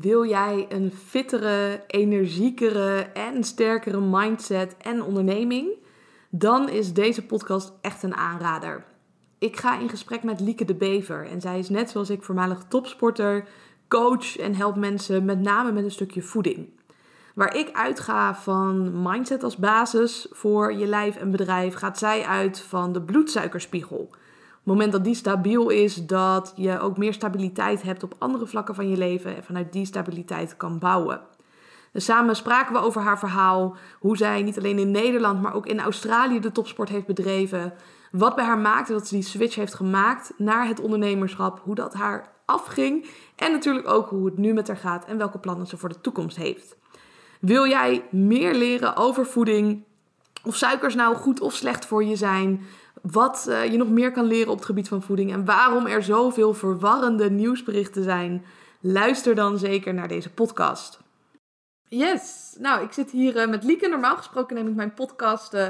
Wil jij een fittere, energiekere en sterkere mindset en onderneming? Dan is deze podcast echt een aanrader. Ik ga in gesprek met Lieke de Bever en zij is net zoals ik voormalig topsporter, coach en helpt mensen met name met een stukje voeding. Waar ik uitga van mindset als basis voor je lijf en bedrijf, gaat zij uit van de bloedsuikerspiegel het moment dat die stabiel is, dat je ook meer stabiliteit hebt op andere vlakken van je leven en vanuit die stabiliteit kan bouwen. Dus samen spraken we over haar verhaal, hoe zij niet alleen in Nederland, maar ook in Australië de topsport heeft bedreven. Wat bij haar maakte dat ze die switch heeft gemaakt naar het ondernemerschap, hoe dat haar afging en natuurlijk ook hoe het nu met haar gaat en welke plannen ze voor de toekomst heeft. Wil jij meer leren over voeding? Of suikers nou goed of slecht voor je zijn? Wat uh, je nog meer kan leren op het gebied van voeding en waarom er zoveel verwarrende nieuwsberichten zijn, luister dan zeker naar deze podcast. Yes, nou ik zit hier uh, met Lieke. Normaal gesproken neem ik mijn podcast uh,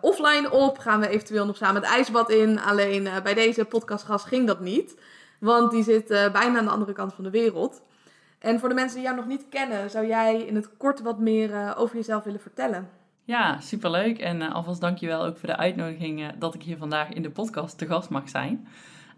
offline op. Gaan we eventueel nog samen het ijsbad in. Alleen bij deze podcastgast ging dat niet, want die zit bijna aan de andere kant van de wereld. En voor de mensen die jou nog niet kennen, zou jij in het kort wat meer over jezelf willen vertellen? Ja, superleuk. En uh, alvast dankjewel ook voor de uitnodiging uh, dat ik hier vandaag in de podcast te gast mag zijn.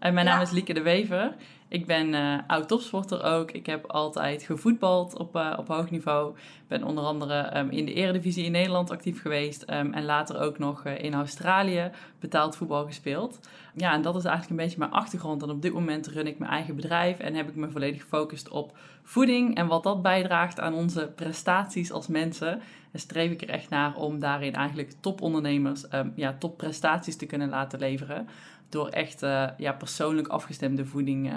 Uh, mijn naam is Lieke de Wever. Ik ben oud topsporter ook. Ik heb altijd gevoetbald op, op hoog niveau. Ben onder andere um, in de eredivisie in Nederland actief geweest. Um, en later ook nog in Australië betaald voetbal gespeeld. Ja, en dat is eigenlijk een beetje mijn achtergrond. En op dit moment run ik mijn eigen bedrijf en heb ik me volledig gefocust op voeding en wat dat bijdraagt aan onze prestaties als mensen. En streef ik er echt naar om daarin eigenlijk topondernemers um, ja, topprestaties te kunnen laten leveren. Door echt uh, ja, persoonlijk afgestemde voeding uh,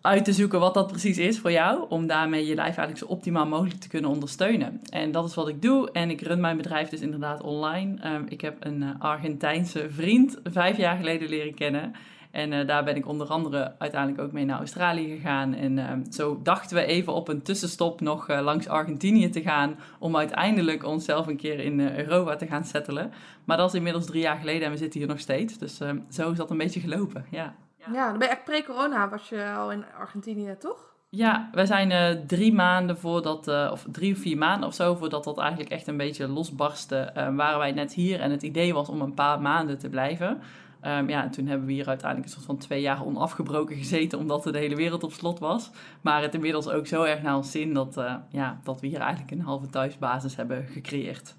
uit te zoeken wat dat precies is voor jou. Om daarmee je lijf eigenlijk zo optimaal mogelijk te kunnen ondersteunen. En dat is wat ik doe. En ik run mijn bedrijf dus inderdaad online. Um, ik heb een uh, Argentijnse vriend vijf jaar geleden leren kennen. En uh, daar ben ik onder andere uiteindelijk ook mee naar Australië gegaan. En uh, zo dachten we even op een tussenstop nog uh, langs Argentinië te gaan. Om uiteindelijk onszelf een keer in Europa te gaan settelen. Maar dat is inmiddels drie jaar geleden en we zitten hier nog steeds. Dus ehm, zo is dat een beetje gelopen, ja. Ja, dan ben je echt pre-corona was je al in Argentinië, toch? Ja, wij zijn drie maanden voordat, of drie of vier maanden of zo, voordat dat eigenlijk echt een beetje losbarstte, waren wij net hier. En het idee was om een paar maanden te blijven. Um, ja, en toen hebben we hier uiteindelijk een soort van twee jaar onafgebroken gezeten, omdat de hele wereld op slot was. Maar het inmiddels ook zo erg naar ons zin dat, uh, ja, dat we hier eigenlijk een halve thuisbasis hebben gecreëerd.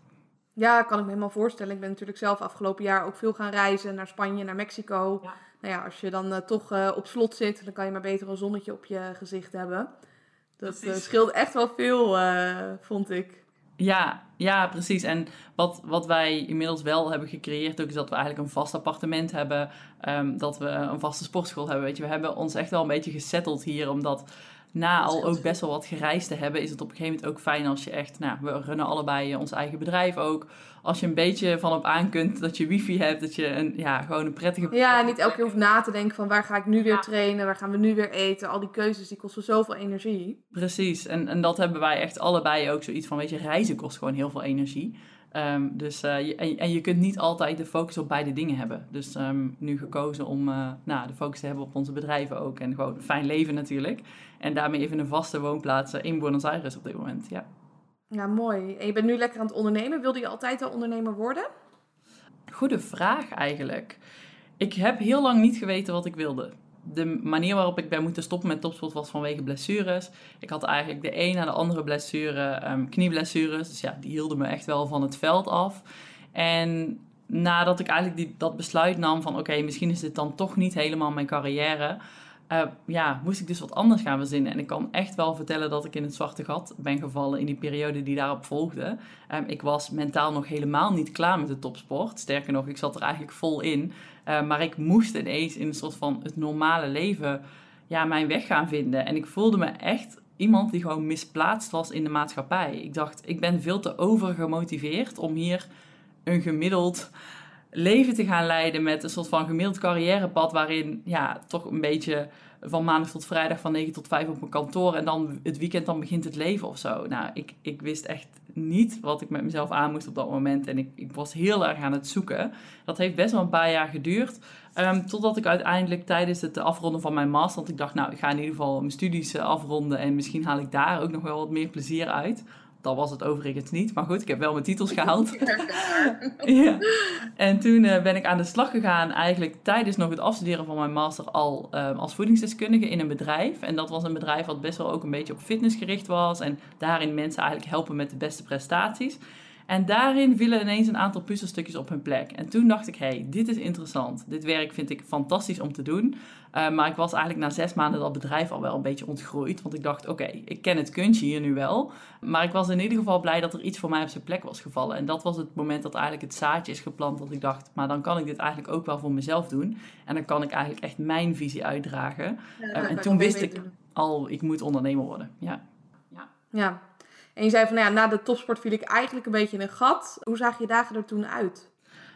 Ja, kan ik me helemaal voorstellen. Ik ben natuurlijk zelf afgelopen jaar ook veel gaan reizen naar Spanje, naar Mexico. Ja. Nou ja, als je dan uh, toch uh, op slot zit, dan kan je maar beter een zonnetje op je gezicht hebben. Dat scheelt echt wel veel, vond ik. Ja, ja, precies. En wat, wat wij inmiddels wel hebben gecreëerd ook is dat we eigenlijk een vast appartement hebben. Um, dat we een vaste sportschool hebben. Weet je, we hebben ons echt wel een beetje gesetteld hier, omdat na al ook best wel wat gereisd te hebben, is het op een gegeven moment ook fijn als je echt, nou, we runnen allebei ons eigen bedrijf ook. Als je een beetje van op aan kunt dat je wifi hebt, dat je een, ja, gewoon een prettige... Ja, niet elke keer hoeft na te denken van waar ga ik nu weer trainen, waar gaan we nu weer eten. Al die keuzes, die kosten zoveel energie. Precies, en, en dat hebben wij echt allebei ook zoiets van, weet je, reizen kost gewoon heel veel energie. Um, dus, uh, je, en, en, je kunt niet altijd de focus op beide dingen hebben. Dus um, nu gekozen om uh, nou, de focus te hebben op onze bedrijven ook. En gewoon een fijn leven natuurlijk. En daarmee even een vaste woonplaats in Buenos Aires op dit moment, ja. Ja, mooi. En je bent nu lekker aan het ondernemen. Wilde je altijd al ondernemer worden? Goede vraag eigenlijk. Ik heb heel lang niet geweten wat ik wilde de manier waarop ik ben moeten stoppen met topsport was vanwege blessures. Ik had eigenlijk de een na de andere blessure, um, knieblessures. Dus ja, die hielden me echt wel van het veld af. En nadat ik eigenlijk die, dat besluit nam van oké, misschien is dit dan toch niet helemaal mijn carrière. Uh, ja, moest ik dus wat anders gaan verzinnen. En ik kan echt wel vertellen dat ik in het zwarte gat ben gevallen in die periode die daarop volgde. Um, ik was mentaal nog helemaal niet klaar met de topsport. Sterker nog, ik zat er eigenlijk vol in. Uh, maar ik moest ineens in een soort van het normale leven ja, mijn weg gaan vinden. En ik voelde me echt iemand die gewoon misplaatst was in de maatschappij. Ik dacht, ik ben veel te overgemotiveerd om hier een gemiddeld leven te gaan leiden met een soort van gemiddeld carrièrepad waarin ja, toch een beetje van maandag tot vrijdag van 9 tot 5 op mijn kantoor en dan het weekend dan begint het leven of zo. Nou, ik, ik wist echt niet wat ik met mezelf aan moest op dat moment. En ik, ik was heel erg aan het zoeken. Dat heeft best wel een paar jaar geduurd. Um, totdat ik uiteindelijk tijdens het afronden van mijn master... want ik dacht, nou, ik ga in ieder geval mijn studies eh, afronden... en misschien haal ik daar ook nog wel wat meer plezier uit. Dat was het overigens niet. Maar goed, ik heb wel mijn titels gehaald. ja. En toen uh, ben ik aan de slag gegaan, eigenlijk tijdens nog het afstuderen van mijn master, al um, als voedingsdeskundige in een bedrijf. En dat was een bedrijf wat best wel ook een beetje op fitness gericht was. En daarin mensen eigenlijk helpen met de beste prestaties. En daarin vielen ineens een aantal puzzelstukjes op hun plek. En toen dacht ik, hey, dit is interessant. Dit werk vind ik fantastisch om te doen. Uh, maar ik was eigenlijk na zes maanden dat bedrijf al wel een beetje ontgroeid. Want ik dacht, oké, ik ken het kunstje hier nu wel. Maar ik was in ieder geval blij dat er iets voor mij op zijn plek was gevallen. En dat was het moment dat eigenlijk het zaadje is geplant. Dat ik dacht, maar dan kan ik dit eigenlijk ook wel voor mezelf doen. En dan kan ik eigenlijk echt mijn visie uitdragen. Ja, uh, en toen wist ik al, ik moet ondernemer worden. Ja. ja. ja. En je zei van, nou ja, na de topsport viel ik eigenlijk een beetje in een gat. Hoe zagen je dagen er toen uit?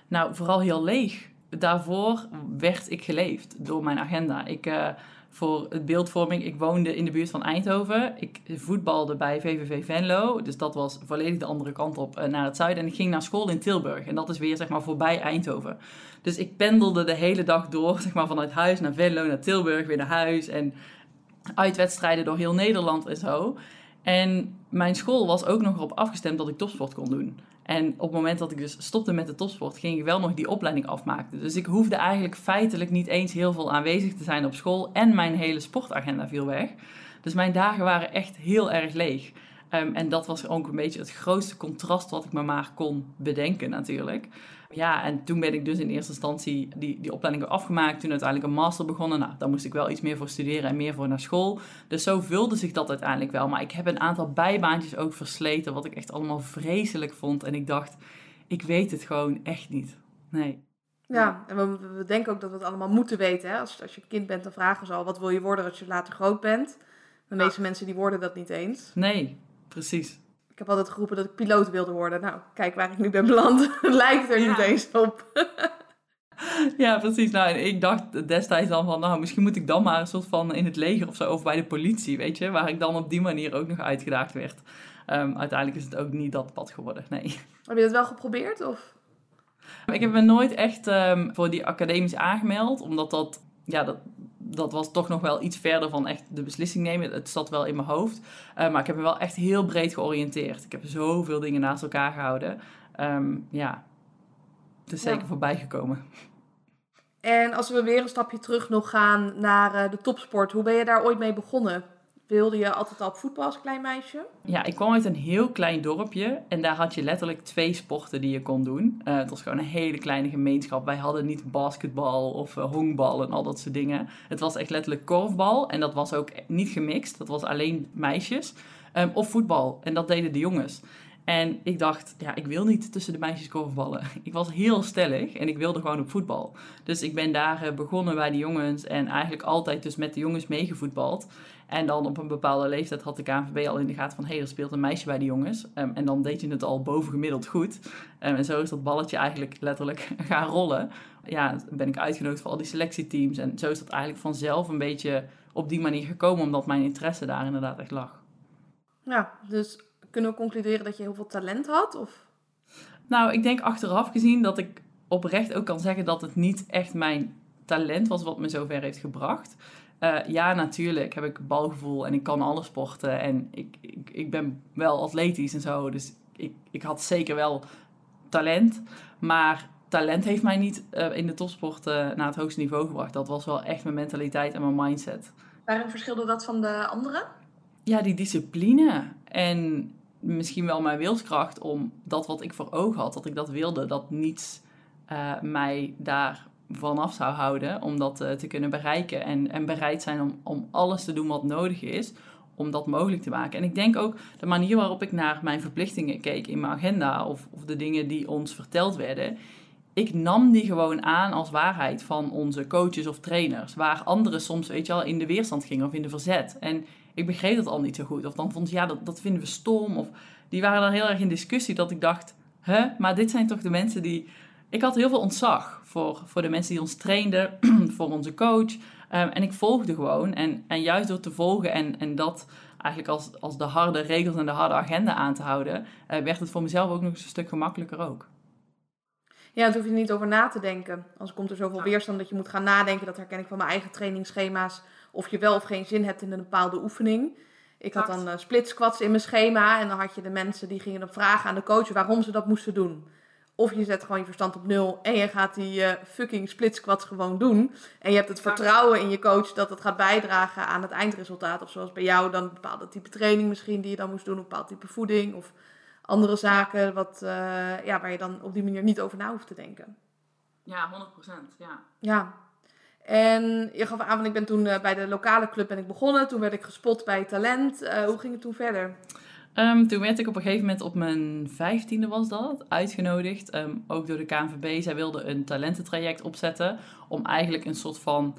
Nou, vooral heel leeg. Daarvoor werd ik geleefd door mijn agenda. Ik, uh, voor het beeldvorming, ik woonde in de buurt van Eindhoven. Ik voetbalde bij VVV Venlo. Dus dat was volledig de andere kant op uh, naar het zuiden. En ik ging naar school in Tilburg. En dat is weer, zeg maar, voorbij Eindhoven. Dus ik pendelde de hele dag door, zeg maar, vanuit huis naar Venlo, naar Tilburg, weer naar huis. En uitwedstrijden door heel Nederland en zo. En mijn school was ook nog erop afgestemd dat ik topsport kon doen. En op het moment dat ik dus stopte met de topsport, ging ik wel nog die opleiding afmaken. Dus ik hoefde eigenlijk feitelijk niet eens heel veel aanwezig te zijn op school. En mijn hele sportagenda viel weg. Dus mijn dagen waren echt heel erg leeg. Um, en dat was ook een beetje het grootste contrast wat ik me maar kon bedenken natuurlijk. Ja, en toen ben ik dus in eerste instantie die, die opleiding afgemaakt. Toen uiteindelijk een master begonnen. Nou, daar moest ik wel iets meer voor studeren en meer voor naar school. Dus zo vulde zich dat uiteindelijk wel. Maar ik heb een aantal bijbaantjes ook versleten, wat ik echt allemaal vreselijk vond. En ik dacht, ik weet het gewoon echt niet. Nee. Ja, en we, we denken ook dat we het allemaal moeten weten. Hè? Als, als je kind bent, dan vragen ze al, wat wil je worden als je later groot bent? De meeste mensen die worden dat niet eens. Nee, precies. Ik heb altijd geroepen dat ik piloot wilde worden. Nou, kijk waar ik nu ben beland. Lijkt er niet eens op. ja, precies. Nou, ik dacht destijds dan van, nou, misschien moet ik dan maar een soort van in het leger of zo, of bij de politie, weet je, waar ik dan op die manier ook nog uitgedaagd werd. Um, uiteindelijk is het ook niet dat pad geworden, nee. Heb je dat wel geprobeerd, of? Ik heb me nooit echt um, voor die academisch aangemeld, omdat dat, ja, dat, dat was toch nog wel iets verder van echt de beslissing nemen. Het zat wel in mijn hoofd. Uh, maar ik heb me wel echt heel breed georiënteerd. Ik heb zoveel dingen naast elkaar gehouden. Um, ja, het is zeker voorbij gekomen. En als we weer een stapje terug nog gaan naar uh, de topsport. Hoe ben je daar ooit mee begonnen? Wilde je altijd al op voetbal als klein meisje? Ja, ik kwam uit een heel klein dorpje en daar had je letterlijk twee sporten die je kon doen. Uh, het was gewoon een hele kleine gemeenschap. Wij hadden niet basketbal of uh, honkbal en al dat soort dingen. Het was echt letterlijk korfbal en dat was ook niet gemixt. Dat was alleen meisjes. Um, of voetbal en dat deden de jongens. En ik dacht, ja, ik wil niet tussen de meisjes korfballen. Ik was heel stellig en ik wilde gewoon op voetbal. Dus ik ben daar eh, begonnen bij de jongens en eigenlijk altijd dus met de jongens meegevoetbald. En dan op een bepaalde leeftijd had de KNVB al in de gaten van... hé, hey, er speelt een meisje bij de jongens. Um, en dan deed je het al bovengemiddeld goed. Um, en zo is dat balletje eigenlijk letterlijk gaan rollen. Ja, ben ik uitgenodigd voor al die selectieteams. En zo is dat eigenlijk vanzelf een beetje op die manier gekomen... omdat mijn interesse daar inderdaad echt lag. Ja, dus kunnen we concluderen dat je heel veel talent had? Of? Nou, ik denk achteraf gezien dat ik oprecht ook kan zeggen... dat het niet echt mijn talent was wat me zover heeft gebracht... Uh, ja, natuurlijk heb ik balgevoel en ik kan alle sporten. En ik, ik, ik ben wel atletisch en zo. Dus ik, ik had zeker wel talent. Maar talent heeft mij niet uh, in de topsport uh, naar het hoogste niveau gebracht. Dat was wel echt mijn mentaliteit en mijn mindset. Waarom verschilde dat van de anderen? Ja, die discipline. En misschien wel mijn wilskracht om dat wat ik voor ogen had, dat ik dat wilde, dat niets mij daar vanaf zou houden om dat uh, te kunnen bereiken. En, en bereid zijn om, om alles te doen wat nodig is om dat mogelijk te maken. En ik denk ook de manier waarop ik naar mijn verplichtingen keek in mijn agenda of, of de dingen die ons verteld werden. Ik nam die gewoon aan als waarheid van onze coaches of trainers. Waar anderen soms, weet je wel, in de weerstand gingen of in de verzet. En ik begreep dat al niet zo goed. Of dan vond ze, ja, dat, dat vinden we stom. Of die waren dan heel erg in discussie dat ik dacht, hè, maar dit zijn toch de mensen die ik had heel veel ontzag voor, voor de mensen die ons trainden, voor onze coach. Ehm, en ik volgde gewoon. En, en juist door te volgen en, en dat eigenlijk als, als de harde regels en de harde agenda aan te houden, uh, werd het voor mezelf ook nog eens een stuk gemakkelijker ook. Ja, daar hoef je niet over na te denken. Als komt er zoveel weerstand dat je moet gaan nadenken, dat herken ik van mijn eigen trainingsschema's, of je wel of geen zin hebt in een bepaalde oefening. Ik had dan uh, split squats in mijn schema en dan had je de mensen die gingen op vragen aan de coach waarom ze dat moesten doen. Of je zet gewoon je verstand op nul en je gaat die uh, fucking split squats gewoon doen. En je hebt het vertrouwen in je coach dat het gaat bijdragen aan het eindresultaat. Of zoals bij jou dan een bepaalde type training misschien die je dan moest doen, een bepaald type voeding of andere zaken wat, uh, ja, waar je dan op die manier niet over na hoeft te denken. Ja, 100%. Ja. Ja. En je gaf aan, ik ben toen uh, bij de lokale club ben ik begonnen. Toen werd ik gespot bij talent. Uh, hoe ging het toen verder? Um, toen werd ik op een gegeven moment op mijn vijftiende was dat, uitgenodigd. Um, ook door de KNVB. Zij wilden een talententraject opzetten. Om eigenlijk een soort van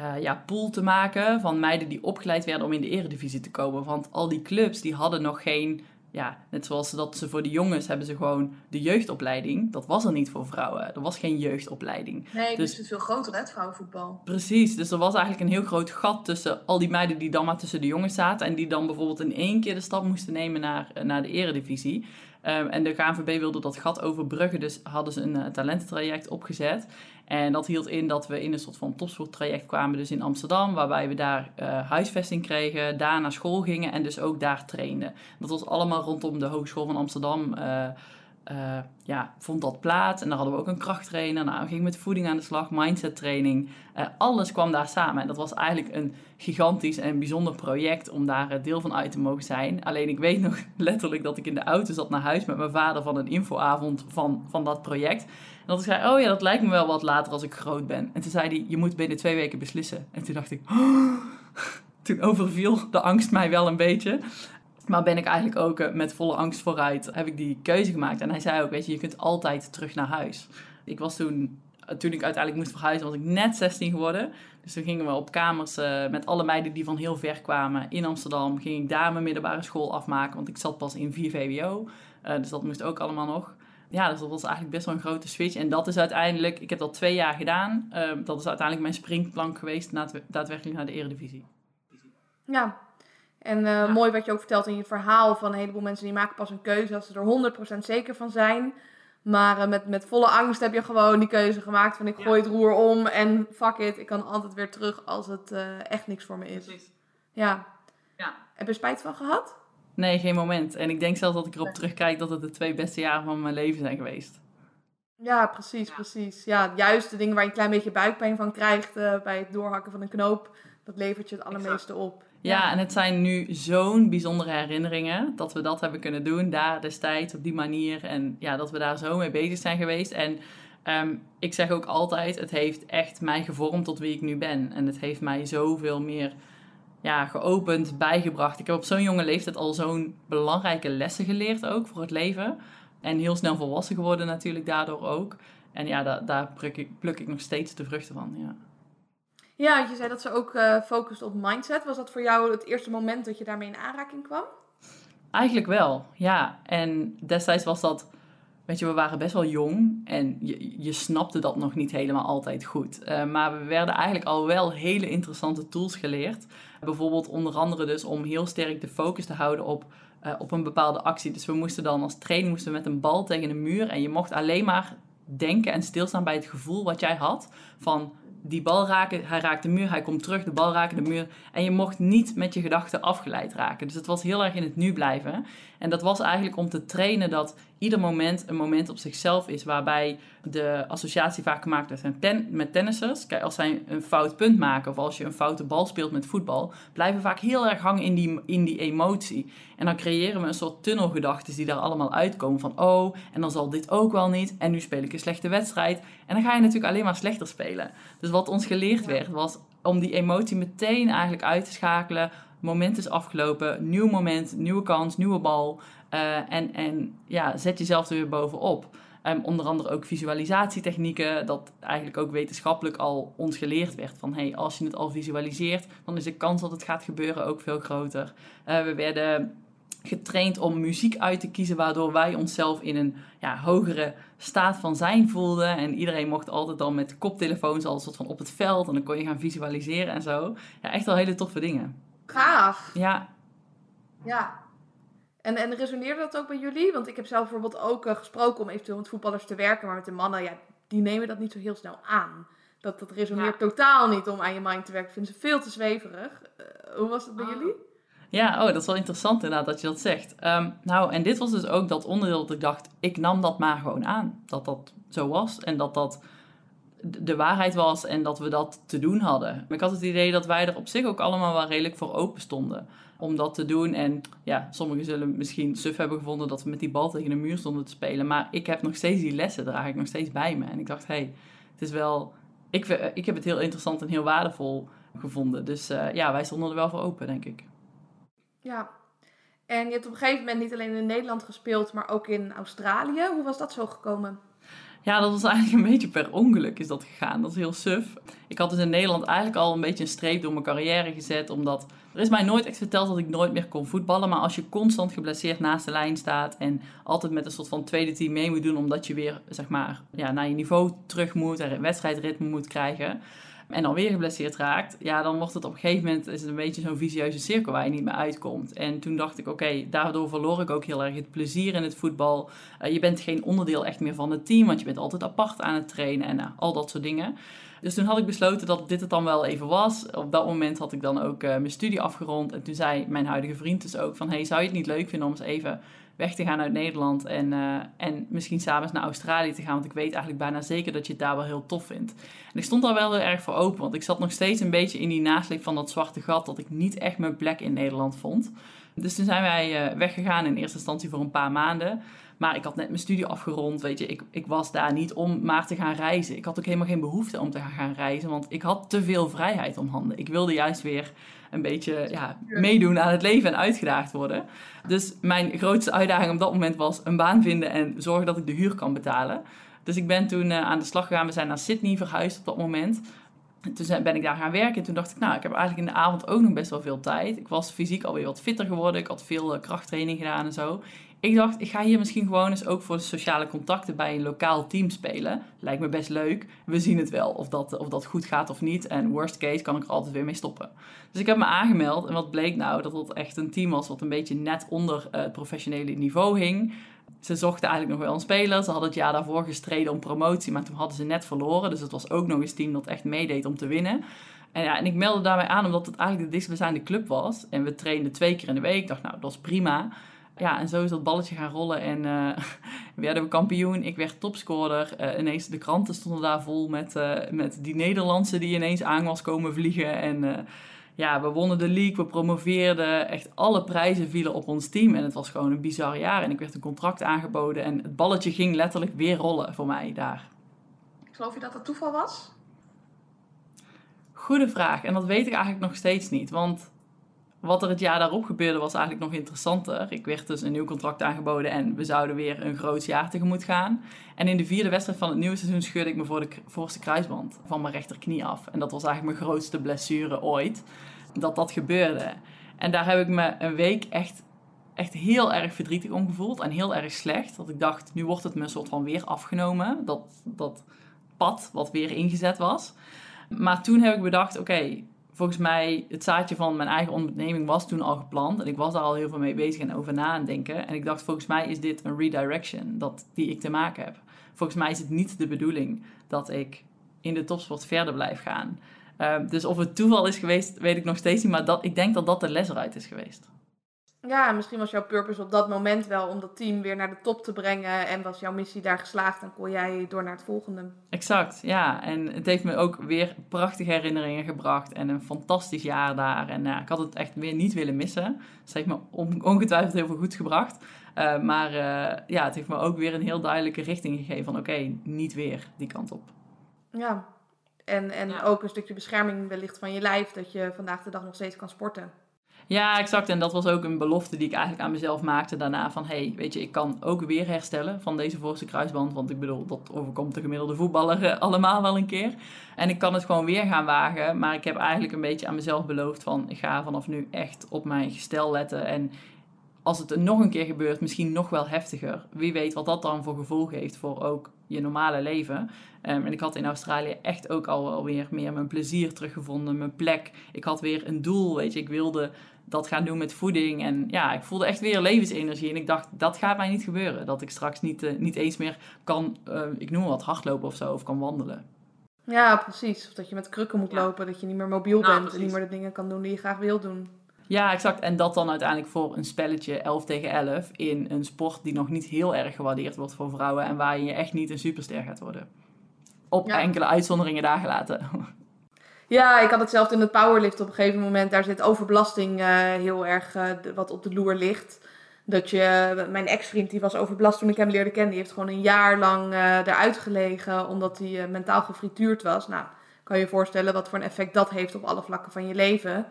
uh, ja, pool te maken van meiden die opgeleid werden om in de eredivisie te komen. Want al die clubs die hadden nog geen ja, net zoals dat ze voor de jongens hebben ze gewoon de jeugdopleiding. Dat was er niet voor vrouwen. Er was geen jeugdopleiding. Nee, dus, het is veel groter, hè, het vrouwenvoetbal. Precies, dus er was eigenlijk een heel groot gat tussen al die meiden die dan maar tussen de jongens zaten. En die dan bijvoorbeeld in één keer de stap moesten nemen naar, naar de eredivisie. Um, en de KNVB wilde dat gat overbruggen, dus hadden ze een uh, talententraject opgezet. En dat hield in dat we in een soort van topsporttraject kwamen, dus in Amsterdam, waarbij we daar uh, huisvesting kregen, daar naar school gingen en dus ook daar trainden. Dat was allemaal rondom de Hogeschool van Amsterdam. Uh, uh, ja, vond dat plaats. En daar hadden we ook een krachttrainer. Nou, we gingen met voeding aan de slag, mindset training. Uh, alles kwam daar samen. En dat was eigenlijk een gigantisch en bijzonder project om daar deel van uit te mogen zijn. Alleen ik weet nog letterlijk dat ik in de auto zat naar huis met mijn vader van een infoavond van, van dat project. En dat ik zei, oh ja, dat lijkt me wel wat later als ik groot ben. En toen zei hij, je moet binnen twee weken beslissen. En toen dacht ik, toen overviel de angst mij wel een beetje. Maar ben ik eigenlijk ook uh, met volle angst vooruit, heb ik die keuze gemaakt. En hij zei ook, weet je, je kunt altijd terug naar huis. Ik was toen, toen ik uiteindelijk moest verhuizen, was ik net 16 geworden. Dus toen gingen we op kamers uh, met alle meiden die van heel ver kwamen in Amsterdam. Ging ik daar mijn middelbare school afmaken, want ik zat pas in 4 VWO. Dus dat moest ook allemaal nog. Ja, dus dat was eigenlijk best wel een grote switch. En dat is uiteindelijk, ik heb dat twee jaar gedaan. dat is uiteindelijk mijn springplank geweest, daadwerkelijk naar de eredivisie. Ja, en uh, mooi wat je ook vertelt in je verhaal van een heleboel mensen die maken pas een keuze als ze er 100% zeker van zijn. Maar uh, met, met volle angst heb je gewoon die keuze gemaakt van ik gooi het roer om en fuck it, ik kan altijd weer terug als het uh, echt niks voor me is. Precies. Ja. ja. Heb je spijt van gehad? Nee, geen moment. En ik denk zelfs dat ik erop terugkijk dat het de twee beste jaren van mijn leven zijn geweest. Ja, precies, ja. precies. Ja, juist de dingen waar je een klein beetje buikpijn van krijgt bij het doorhakken van een knoop, dat levert je het allermeeste op. Ja, en het zijn nu zo'n bijzondere herinneringen dat we dat hebben kunnen doen daar destijds op die manier. En ja, dat we daar zo mee bezig zijn geweest. En um, ik zeg ook altijd, het heeft echt mij gevormd tot wie ik nu ben. En het heeft mij zoveel meer ja, geopend, bijgebracht. Ik heb op zo'n jonge leeftijd al zo'n belangrijke lessen geleerd ook voor het leven. En heel snel volwassen geworden natuurlijk daardoor ook. En ja, daar, daar pluk, ik, pluk ik nog steeds de vruchten van, ja. Ja, je zei dat ze ook uh, focust op mindset. Was dat voor jou het eerste moment dat je daarmee in aanraking kwam? Eigenlijk wel, ja. En destijds was dat, weet je, we waren best wel jong en je, je snapte dat nog niet helemaal altijd goed. Uh, maar we werden eigenlijk al wel hele interessante tools geleerd. Bijvoorbeeld onder andere dus om heel sterk de focus te houden op, uh, op een bepaalde actie. Dus we moesten dan als trainer moesten met een bal tegen een muur en je mocht alleen maar denken en stilstaan bij het gevoel wat jij had van die bal raken, hij raakt de muur, hij komt terug, de bal raken de muur. En je mocht niet met je gedachten afgeleid raken. Dus het was heel erg in het nu blijven. En dat was eigenlijk om te trainen dat ieder moment een moment op zichzelf is. Waarbij de associatie vaak gemaakt wordt met, ten, met tennissers. Kijk, als zij een fout punt maken of als je een foute bal speelt met voetbal, blijven vaak heel erg hangen in die, in die emotie. En dan creëren we een soort tunnelgedachten die daar allemaal uitkomen. Van oh, en dan zal dit ook wel niet. En nu speel ik een slechte wedstrijd. En dan ga je natuurlijk alleen maar slechter spelen. Dus wat ons geleerd werd was om die emotie meteen eigenlijk uit te schakelen moment is afgelopen, nieuw moment, nieuwe kans, nieuwe bal. Uh, en, en ja, zet jezelf er weer bovenop. Um, onder andere ook visualisatietechnieken, dat eigenlijk ook wetenschappelijk al ons geleerd werd. Van hey, als je het al visualiseert, dan is de kans dat het gaat gebeuren ook veel groter. Uh, we werden getraind om muziek uit te kiezen, waardoor wij onszelf in een ja, hogere staat van zijn voelden. En iedereen mocht altijd dan met koptelefoons al soort van op het veld en dan kon je gaan visualiseren en zo. Ja, echt wel hele toffe dingen. Gaaf. Ja. Ja. En, en resoneerde dat ook bij jullie? Want ik heb zelf bijvoorbeeld ook uh, gesproken om eventueel met voetballers te werken, maar met de mannen, ja, die nemen dat niet zo heel snel aan. Dat, dat resoneert totaal niet om aan je mind te werken. Vinden ze veel te zweverig. Uh, hoe was het bij oh. jullie? Ja, oh, dat is wel interessant inderdaad dat je dat zegt. Ehm, nou, en dit was dus ook dat onderdeel dat ik dacht, ik nam dat maar gewoon aan. Dat dat zo was en dat dat de waarheid was en dat we dat te doen hadden. Maar ik had het idee dat wij er op zich ook allemaal wel redelijk voor open stonden om dat te doen. En ja, sommigen zullen misschien suf hebben gevonden dat we met die bal tegen de muur stonden te spelen. Maar ik heb nog steeds die lessen, draag ik nog steeds bij me. En ik dacht, hé, hey, het is wel... Ik, ik heb het heel interessant en heel waardevol gevonden. Dus uh, ja, wij stonden er wel voor open, denk ik. Ja, en je hebt op een gegeven moment niet alleen in Nederland gespeeld, maar ook in Australië. Hoe was dat zo gekomen? Ja, dat was eigenlijk een beetje per ongeluk is dat gegaan. Dat is heel suf. Ik had dus in Nederland eigenlijk al een beetje een streep door mijn carrière gezet. Omdat er is mij nooit echt verteld dat ik nooit meer kon voetballen. Maar als je constant geblesseerd naast de lijn staat en altijd met een soort van tweede team mee moet doen. Omdat je weer zeg maar, ja, naar je niveau terug moet en wedstrijdritme moet krijgen en dan weer geblesseerd raakt, ja, dan wordt het op een gegeven moment is het een beetje zo'n visieuze cirkel waar je niet meer uitkomt. En toen dacht ik, oké, daardoor verloor ik ook heel erg het plezier in het voetbal. Uh, je bent geen onderdeel echt meer van het team, want je bent altijd apart aan het trainen en uh, al dat soort dingen. Dus toen had ik besloten dat dit het dan wel even was. Op dat moment had ik dan ook uh, mijn studie afgerond. En toen zei mijn huidige vriend dus ook van... hey, zou je het niet leuk vinden om eens even weg te gaan uit Nederland en, uh, en misschien s'avonds naar Australië te gaan. Want ik weet eigenlijk bijna zeker dat je het daar wel heel tof vindt. En ik stond daar wel heel erg voor open, want ik zat nog steeds een beetje in die nasleep van dat zwarte gat dat ik niet echt mijn plek in Nederland vond. Dus toen zijn wij uh, weggegaan in eerste instantie voor een paar maanden. Maar ik had net mijn studie afgerond, weet je. Ik, ik was daar niet om maar te gaan reizen. Ik had ook helemaal geen behoefte om te gaan reizen, want ik had te veel vrijheid om handen. Ik wilde juist weer een beetje ja, meedoen aan het leven en uitgedaagd worden. Dus mijn grootste uitdaging op dat moment was een baan vinden en zorgen dat ik de huur kan betalen. Dus ik ben toen uh, aan de slag gegaan. We zijn naar Sydney verhuisd op dat moment. En toen ben ik daar gaan werken. En toen dacht ik, nou, ik heb eigenlijk in de avond ook nog best wel veel tijd. Ik was fysiek alweer wat fitter geworden. Ik had veel uh, krachttraining gedaan en zo ik dacht, ik ga hier misschien gewoon eens ook voor de sociale contacten bij een lokaal team spelen. Lijkt me best leuk. We zien het wel of dat, of dat goed gaat of niet. En worst case kan ik er altijd weer mee stoppen. Dus ik heb me aangemeld. En wat bleek nou? Dat het echt een team was wat een beetje net onder het professionele niveau hing. Ze zochten eigenlijk nog wel een speler. Ze hadden het jaar daarvoor gestreden om promotie, maar toen hadden ze net verloren. Dus het was ook nog eens een team dat echt meedeed om te winnen. En, ja, en ik meldde daarbij aan omdat het eigenlijk de dichtstbijzijnde club was. En we trainden twee keer in de week. Ik dacht, nou, dat is prima ja, en zo is dat balletje gaan rollen. En uh, werden we kampioen. Ik werd topscorer. Uh, ineens de kranten stonden daar vol met, uh, met die Nederlandse die ineens aan was komen vliegen. En ja, we wonnen de league, we promoveerden. Echt alle prijzen vielen op ons team. En het was gewoon een bizar jaar. En ik werd een contract aangeboden. En het balletje ging letterlijk weer rollen voor mij daar. Geloof je dat dat toeval was? Goede vraag. En dat weet ik eigenlijk nog steeds niet. Want wat er het jaar daarop gebeurde was eigenlijk nog interessanter. Ik werd dus een nieuw contract aangeboden en we zouden weer een groot jaar tegemoet gaan. En in de vierde wedstrijd van het nieuwe seizoen scheurde ik me voor de voorste kruisband van mijn rechterknie af. En dat was eigenlijk mijn grootste blessure ooit, dat dat gebeurde. En daar heb ik me een week echt, echt heel erg verdrietig om gevoeld en heel erg slecht. Dat ik dacht, nu wordt het me een soort van weer afgenomen, dat, dat pad wat weer ingezet was. Maar toen heb ik bedacht, oké, volgens mij, het zaadje van mijn eigen onderneming was toen al geplant. En ik was daar al heel veel mee bezig en over na aan denken. En ik dacht, volgens mij is dit een redirection dat, die ik te maken heb. Volgens mij is het niet de bedoeling dat ik in de topsport verder blijf gaan. Ehm, dus of het toeval is geweest, weet ik nog steeds niet. Maar dat, ik denk dat dat de les eruit is geweest. Ja, misschien was jouw purpose op dat moment wel om dat team weer naar de top te brengen. En was jouw missie daar geslaagd en kon jij door naar het volgende. Exact, ja. En het heeft me ook weer prachtige herinneringen gebracht. En een fantastisch jaar daar. En ja, ik had het echt weer niet willen missen. Dus het heeft me ongetwijfeld heel veel goed gebracht. Uh, maar uh, ja, het heeft me ook weer een heel duidelijke richting gegeven. Van oké, niet weer die kant op. Ja, en, en ook een stukje bescherming wellicht van je lijf. Dat je vandaag de dag nog steeds kan sporten. Ja, exact. En dat was ook een belofte die ik eigenlijk aan mezelf maakte daarna. Van, hey, weet je, ik kan ook weer herstellen van deze voorste kruisband. Want ik bedoel, dat overkomt de gemiddelde voetballer eh, allemaal wel een keer. En ik kan het gewoon weer gaan wagen. Maar ik heb eigenlijk een beetje aan mezelf beloofd van, ik ga vanaf nu echt op mijn gestel letten. En als het er nog een keer gebeurt, misschien nog wel heftiger. Wie weet wat dat dan voor gevolg heeft voor ook je normale leven. Ehm, en ik had in Australië echt ook alweer meer mijn plezier teruggevonden, mijn plek. Ik had weer een doel, weet je. Ik wilde dat gaan doen met voeding. En ja, ik voelde echt weer levensenergie. En ik dacht, dat gaat mij niet gebeuren. Dat ik straks niet, uh, niet eens meer kan, uh, ik noem wat, hardlopen of zo, of kan wandelen. Ja, precies. Of dat je met krukken moet lopen, dat je niet meer mobiel nou, bent en niet meer de dingen kan doen die je graag wil doen. Ja, exact. En dat dan uiteindelijk voor een spelletje 11 tegen 11 in een sport die nog niet heel erg gewaardeerd wordt voor vrouwen en waar je echt niet een superster gaat worden. Op enkele uitzonderingen daar gelaten. Ja, ik had hetzelfde in het powerlift op een gegeven moment. Daar zit overbelasting uh, heel erg uh, wat op de loer ligt. Dat je, mijn ex-vriend die was overbelast toen ik hem leerde kennen. Die heeft gewoon een jaar lang uh, eruit gelegen omdat hij mentaal gefrituurd was. Nou, kan je je voorstellen wat voor een effect dat heeft op alle vlakken van je leven.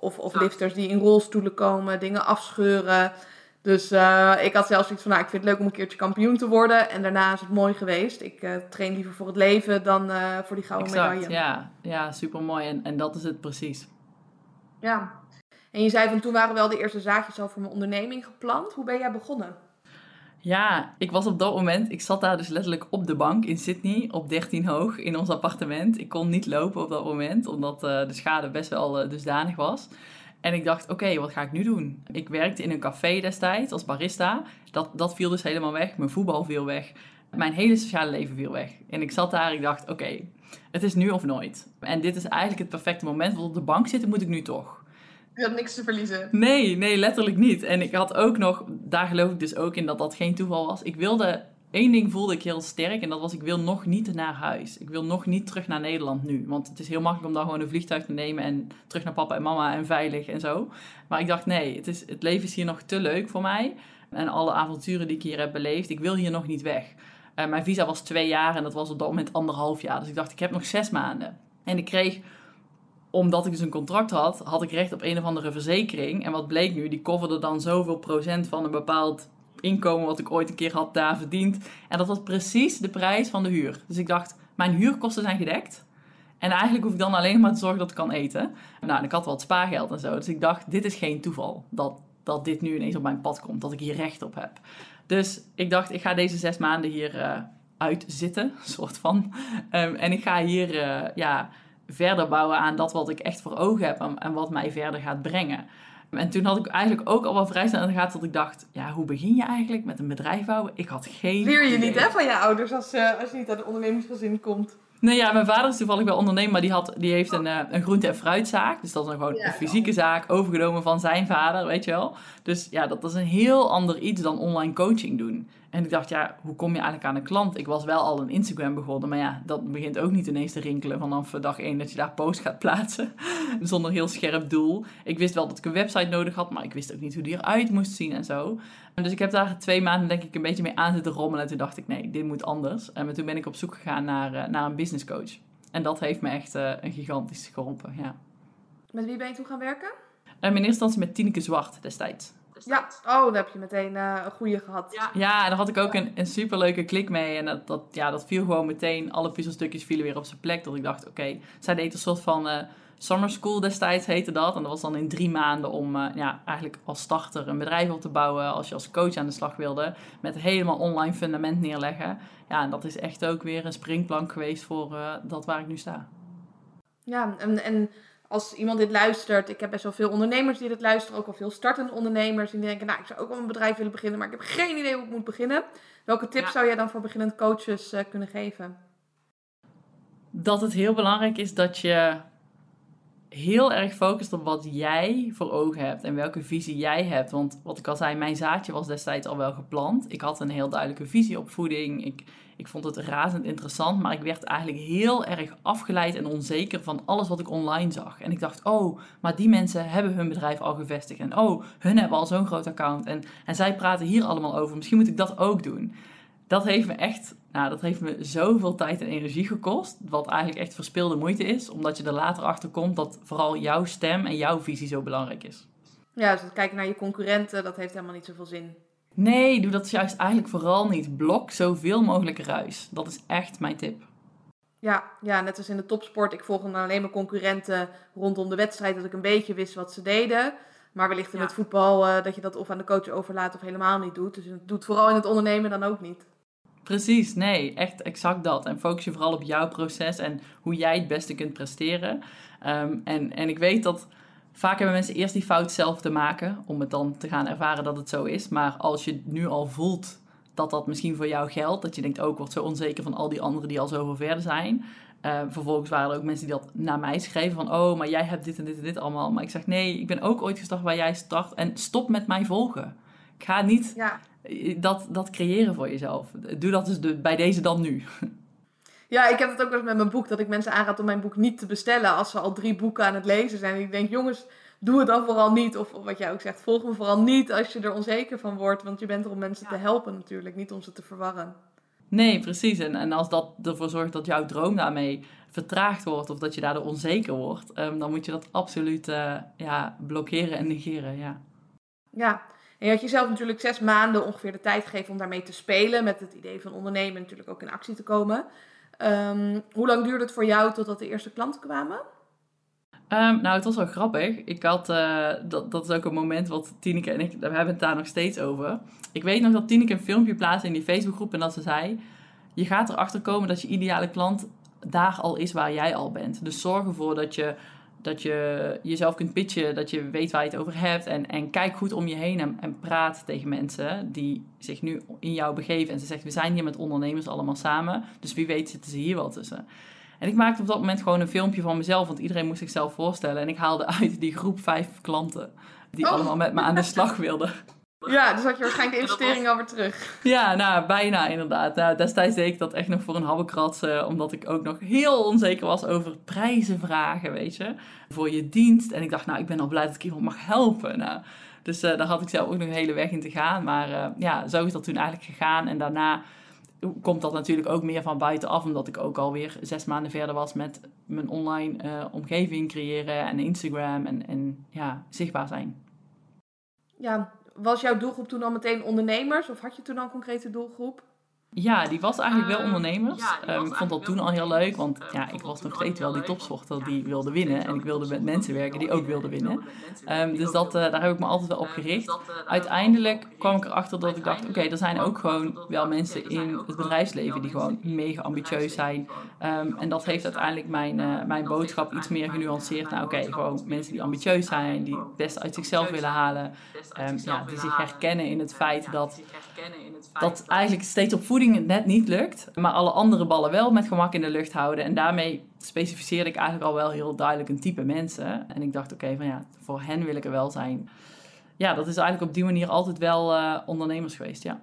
Of, of lifters die in rolstoelen komen, dingen afscheuren. Dus uh, ik had zelfs iets van, nou, ik vind het leuk om een keertje kampioen te worden. En daarna is het mooi geweest. Ik uh, train liever voor het leven dan uh, voor die gouden exact, medaille. Ja, ja super mooi. En, en dat is het precies. Ja. En je zei van toen waren wel de eerste zaakjes al voor mijn onderneming gepland. Hoe ben jij begonnen? Ja, ik was op dat moment, ik zat daar dus letterlijk op de bank in Sydney, op 13 hoog in ons appartement. Ik kon niet lopen op dat moment, omdat de schade best wel dusdanig was. En ik dacht, oké, wat ga ik nu doen? Ik werkte in een café destijds als barista. Dat, dat viel dus helemaal weg. Mijn voetbal viel weg. Mijn hele sociale leven viel weg. En ik zat daar, ik dacht, oké, het is nu of nooit. En dit is eigenlijk het perfecte moment, want op de bank zitten moet ik nu toch. Je had niks te verliezen. Nee, nee, letterlijk niet. En ik had ook nog, daar geloof ik dus ook in dat dat geen toeval was. Ik wilde Eén ding voelde ik heel sterk en dat was ik wil nog niet naar huis. Ik wil nog niet terug naar Nederland nu. Want het is heel makkelijk om dan gewoon een vliegtuig te nemen en terug naar papa en mama en veilig en zo. Maar ik dacht nee, het, is, het leven is hier nog te leuk voor mij. En alle avonturen die ik hier heb beleefd, ik wil hier nog niet weg. Uh, mijn visa was twee jaar en dat was op dat moment anderhalf jaar. Dus ik dacht ik heb nog zes maanden. En ik kreeg omdat ik dus een contract had, had ik recht op een of andere verzekering. En wat bleek nu, die coverde dan zoveel procent van een bepaald inkomen wat ik ooit een keer had daar verdiend. En dat was precies de prijs van de huur. Dus ik dacht, mijn huurkosten zijn gedekt. En eigenlijk hoef ik dan alleen maar te zorgen dat ik kan eten. Nou, ik had wat spaargeld en zo. Dus ik dacht, dit is geen toeval dat, dat dit nu ineens op mijn pad komt. Dat ik hier recht op heb. Dus ik dacht, ik ga deze zes maanden hier uh, uitzitten, soort van. Um, en ik ga hier uh, ja, verder bouwen aan dat wat ik echt voor ogen heb en, en wat mij verder gaat brengen. En toen had ik eigenlijk ook al wel vrij snel in de gaten dat ik dacht, ja, hoe begin je eigenlijk met een bedrijf bouwen? Ik had geen Leer je niet hè, van je ouders als, uh, als je niet uit een ondernemingsgezin komt? Nee, ja, mijn vader is toevallig wel ondernemer, maar die, had, die heeft een, uh, een groente- en fruitzaak. Dus dat is dan gewoon een fysieke zaak, overgenomen van zijn vader, weet je wel. Dus ja, dat is een heel ander iets dan online coaching doen. En ik dacht, ja, hoe kom je eigenlijk aan een klant? Ik was wel al een Instagram begonnen, maar ja, dat begint ook niet ineens te rinkelen vanaf dag één dat je daar post gaat plaatsen. Zonder heel scherp doel. Ik wist wel dat ik een website nodig had, maar ik wist ook niet hoe die eruit moest zien en zo. Dus ik heb daar twee maanden denk ik een beetje mee aan zitten rommelen. En toen dacht ik, nee, dit moet anders. En toen ben ik op zoek gegaan naar, uh, naar een business coach. En dat heeft me echt uh, een gigantisch geholpen, ja. Met wie ben je toen gaan werken? Uh, in eerste instantie met Tineke Zwart destijds. Ja, oh, dan heb je meteen uh, een goede gehad. Ja. ja, en daar had ik ook een, een superleuke klik mee. En dat, dat, ja, dat viel gewoon meteen, alle puzzelstukjes vielen weer op zijn plek. Dat ik dacht, oké, zij deed een soort van uh, summer school destijds, heette dat. En dat was dan in drie maanden om uh, ja, eigenlijk als starter een bedrijf op te bouwen. Als je als coach aan de slag wilde. Met helemaal online fundament neerleggen. Ja, en dat is echt ook weer een springplank geweest voor dat waar ik nu sta. Ja, en... en als iemand dit luistert, ik heb best wel veel ondernemers die dit luisteren, ook al veel startende ondernemers, die denken, nou, ik zou ook wel een bedrijf willen beginnen, maar ik heb geen idee hoe ik moet beginnen. Welke tips zou jij dan voor beginnend coaches uh, kunnen geven? Dat het heel belangrijk is dat je heel erg focust op wat jij voor ogen hebt en welke visie jij hebt. Want wat ik al zei, mijn zaadje was destijds al wel geplant. Ik had een heel duidelijke visie op voeding. Ik, ik vond het razend interessant, maar ik werd eigenlijk heel erg afgeleid en onzeker van alles wat ik online zag. En ik dacht, oh, maar die mensen hebben hun bedrijf al gevestigd. En oh, hun hebben al zo'n groot account. En, en zij praten hier allemaal over. Misschien moet ik dat ook doen. Dat heeft me echt, nou, dat heeft me zoveel tijd en energie gekost. Wat eigenlijk echt verspilde moeite is, omdat je er later achter komt dat vooral jouw stem en jouw visie zo belangrijk is. Ja, dus kijken naar je concurrenten, dat heeft helemaal niet zoveel zin. Nee, doe dat juist eigenlijk vooral niet. Blok zoveel mogelijk ruis. Dat is echt mijn tip. Ja, ja, net als in de topsport. Ik volgde dan alleen maar concurrenten rondom de wedstrijd, dat ik een beetje wist wat ze deden. Maar wellicht in het voetbal uh, dat je dat of aan de coach overlaat of helemaal niet doet. Dus het doet vooral in het ondernemen dan ook niet. Precies, nee, echt exact dat. En focus je vooral op jouw proces en hoe jij het beste kunt presteren. Um, en, en ik weet dat vaak hebben mensen eerst die fout zelf te maken om het dan te gaan ervaren dat het zo is. Maar als je nu al voelt dat dat misschien voor jou geldt, dat je denkt ook, oh, wordt zo onzeker van al die anderen die al zoveel verder zijn. Uh, vervolgens waren er ook mensen die dat naar mij schreven van, oh, maar jij hebt dit en dit en dit allemaal. Maar ik zeg, nee, ik ben ook ooit gestart waar jij start en stop met mij volgen. Ik ga niet ja. Dat, dat creëren voor jezelf. Doe dat dus de, bij deze dan nu. Ja, ik heb het ook wel eens met mijn boek, dat ik mensen aanraad om mijn boek niet te bestellen als ze al drie boeken aan het lezen zijn. En ik denk, jongens, doe het dan vooral niet. Of, of, wat jij ook zegt, volg me vooral niet als je er onzeker van wordt. Want je bent er om mensen te helpen natuurlijk, niet om ze te verwarren. Nee, precies. En, en als dat ervoor zorgt dat jouw droom daarmee vertraagd wordt of dat je daardoor onzeker wordt, um, dan moet je dat absoluut uh, ja, blokkeren en negeren. Ja. ja, en je had jezelf natuurlijk zes maanden ongeveer de tijd gegeven om daarmee te spelen. Met het idee van ondernemen natuurlijk ook in actie te komen. Um, hoe lang duurde het voor jou totdat de eerste klanten kwamen? Um, nou, het was wel grappig. Ik had, uh, dat, dat is ook een moment wat Tineke en ik, we hebben het daar nog steeds over. Ik weet nog dat Tineke een filmpje plaatste in die Facebookgroep en dat ze zei... Je gaat erachter komen dat je ideale klant daar al is waar jij al bent. Dus zorg ervoor dat je, dat je jezelf kunt pitchen, dat je weet waar je het over hebt. En, en kijk goed om je heen en, en praat tegen mensen die zich nu in jou begeven. En ze zegt, we zijn hier met ondernemers allemaal samen, dus wie weet zitten ze hier wel tussen. En ik maakte op dat moment gewoon een filmpje van mezelf, want iedereen moest zichzelf voorstellen. En ik haalde uit die groep vijf klanten die oh. allemaal met me aan de slag wilden. Ja, dus had je waarschijnlijk de investering alweer terug. Ja, nou, bijna inderdaad. Nou, destijds deed ik dat echt nog voor een habbekrats, uh, omdat ik ook nog heel onzeker was over prijzen vragen, weet je. Voor je dienst. En ik dacht, nou, ik ben al blij dat ik iemand mag helpen. Nou, dus uh, daar had ik zelf ook nog een hele weg in te gaan. Maar uh, ja, zo is dat toen eigenlijk gegaan. En daarna komt dat natuurlijk ook meer van buitenaf, omdat ik ook alweer zes maanden verder was met mijn online uh, omgeving creëren en Instagram en, en ja, zichtbaar zijn. Ja, was jouw doelgroep toen al meteen ondernemers of had je toen al een concrete doelgroep? Ja, die was eigenlijk wel ehm, ondernemers. Ehm, ik vond dat toen al heel leuk, want ja, ik was nog steeds wel die topsporter die wilde winnen. En ik wilde met mensen werken die ook wilden winnen. Um, dus dat, uh, daar heb ik me altijd wel op gericht. Uiteindelijk kwam ik erachter dat ik dacht, oké, er zijn ook gewoon wel mensen in het bedrijfsleven die gewoon mega ambitieus zijn. en dat heeft uiteindelijk mijn, uh, mijn boodschap iets meer genuanceerd naar, oké, gewoon mensen die ambitieus zijn, die het beste uit zichzelf willen halen. ja, die zich herkennen in het feit dat, dat eigenlijk steeds op voeding het net niet lukt, maar alle andere ballen wel met gemak in de lucht houden. En daarmee specificeerde ik eigenlijk al wel heel duidelijk een type mensen. En ik dacht, oké, van ja, voor hen wil ik er wel zijn. Ja, dat is eigenlijk op die manier altijd wel uh, ondernemers geweest, ja.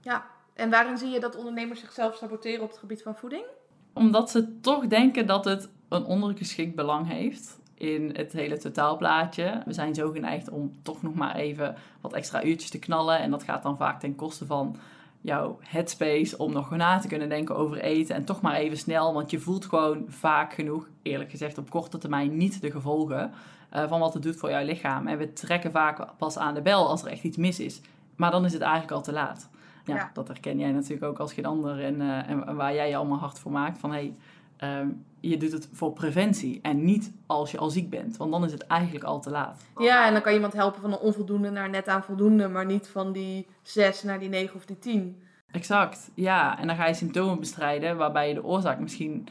Ja, en waarin zie je dat ondernemers zichzelf saboteren op het gebied van voeding? Omdat ze toch denken dat het een ondergeschikt belang heeft in het hele totaalplaatje. We zijn zo geneigd om toch nog maar even wat extra uurtjes te knallen. En dat gaat dan vaak ten koste van jouw headspace om nog na te kunnen denken over eten. En toch maar even snel, want je voelt gewoon vaak genoeg, eerlijk gezegd op korte termijn, niet de gevolgen uh, van wat het doet voor jouw lichaam. En we trekken vaak pas aan de bel als er echt iets mis is. Maar dan is het eigenlijk al te laat. Ja, dat herken jij natuurlijk ook als geen ander. En, uh, en waar jij je allemaal hard voor maakt. Van hey, um, je doet het voor preventie en niet als je al ziek bent. Want dan is het eigenlijk al te laat. Ja, en dan kan iemand helpen van een onvoldoende naar net aan voldoende, maar niet van die 6 naar die 9 of die 10. Exact, ja. En dan ga je symptomen bestrijden waarbij je de oorzaak misschien,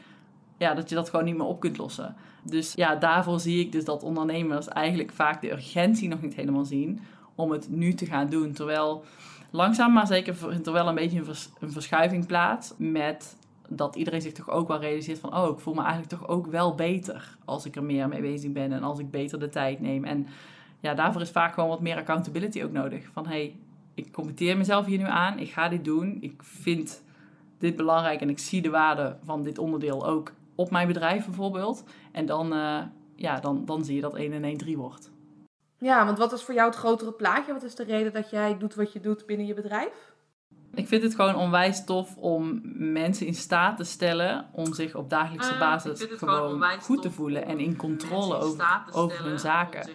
ja, dat je dat gewoon niet meer op kunt lossen. Dus ja, daarvoor zie ik dus dat ondernemers eigenlijk vaak de urgentie nog niet helemaal zien om het nu te gaan doen. Terwijl langzaam maar zeker vindt er wel een beetje een, een verschuiving plaats met dat iedereen zich toch ook wel realiseert van... oh, ik voel me eigenlijk toch ook wel beter als ik er meer mee bezig ben... en als ik beter de tijd neem. En ja, daarvoor is vaak gewoon wat meer accountability ook nodig. Van, hey, ik committeer mezelf hier nu aan, ik ga dit doen. Ik vind dit belangrijk en ik zie de waarde van dit onderdeel ook op mijn bedrijf bijvoorbeeld. En dan, uh, ja, dan, dan zie je dat 1 en 1 3 wordt. Ja, want wat is voor jou het grotere plaatje? Wat is de reden dat jij doet wat je doet binnen je bedrijf? Ik vind het gewoon onwijs tof om mensen in staat te stellen om zich op dagelijkse Ah, basis gewoon goed te voelen en in controle over, over hun zaken.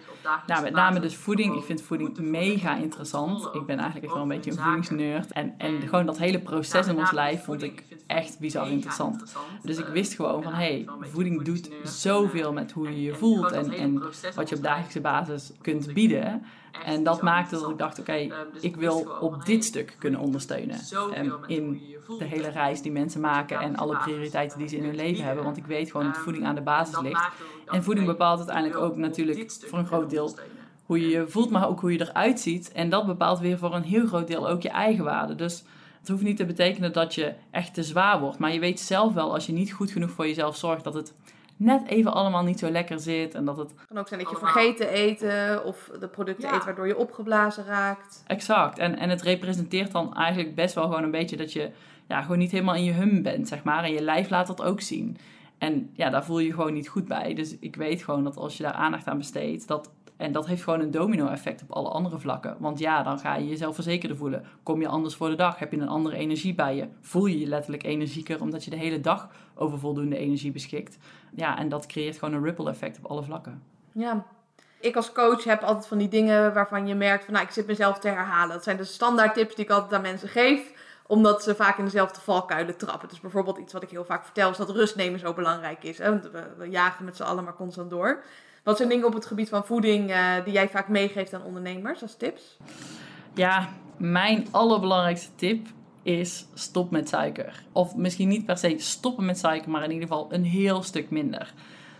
Nou, met name dus voeding. Ik vind voeding mega interessant. Ik ben eigenlijk echt wel een beetje een voedingsnerd. En, en gewoon dat hele proces in ons lijf vond ik echt bizar interessant. Dus ik wist gewoon van, hé, hey, voeding doet zoveel met hoe je je voelt en, en wat je op dagelijkse basis kunt bieden. En dat maakte dat ik dacht, oké, ik wil op dit stuk kunnen ondersteunen. Um, in de hele reis die mensen maken en alle prioriteiten die ze in hun leven hebben. Want ik weet gewoon dat voeding aan de basis ligt. En voeding bepaalt uiteindelijk ook natuurlijk voor een groot deel hoe je je voelt, maar ook hoe je eruit ziet. En dat bepaalt weer voor een heel groot deel ook je eigen waarde. Dus het hoeft niet te betekenen dat je echt te zwaar wordt. Maar je weet zelf wel, als je niet goed genoeg voor jezelf zorgt, dat het net even allemaal niet zo lekker zit. En dat het... Kan ook zijn dat je vergeten eten of de producten eet waardoor je opgeblazen raakt. Exact. En, en het representeert dan eigenlijk best wel gewoon een beetje dat je ja, gewoon niet helemaal in je hum bent, zeg maar. En je lijf laat dat ook zien. En ja, daar voel je je gewoon niet goed bij. Dus ik weet gewoon dat als je daar aandacht aan besteedt, dat en dat heeft gewoon een domino-effect op alle andere vlakken. Want ja, dan ga je jezelf verzekerder voelen. Kom je anders voor de dag? Heb je een andere energie bij je? Voel je je letterlijk energieker omdat je de hele dag over voldoende energie beschikt? Ja, en dat creëert gewoon een ripple effect op alle vlakken. Ja, ik als coach heb altijd van die dingen waarvan je merkt van nou, ik zit mezelf te herhalen. Dat zijn de standaard tips die ik altijd aan mensen geef omdat ze vaak in dezelfde valkuilen trappen. Dus bijvoorbeeld iets wat ik heel vaak vertel is dat rust nemen zo belangrijk is. Hè? Want we, we jagen met z'n allen maar constant door. Wat zijn dingen op het gebied van voeding uh, die jij vaak meegeeft aan ondernemers als tips? Ja, mijn allerbelangrijkste tip is stop met suiker. Of misschien niet per se stoppen met suiker, maar in ieder geval een heel stuk minder.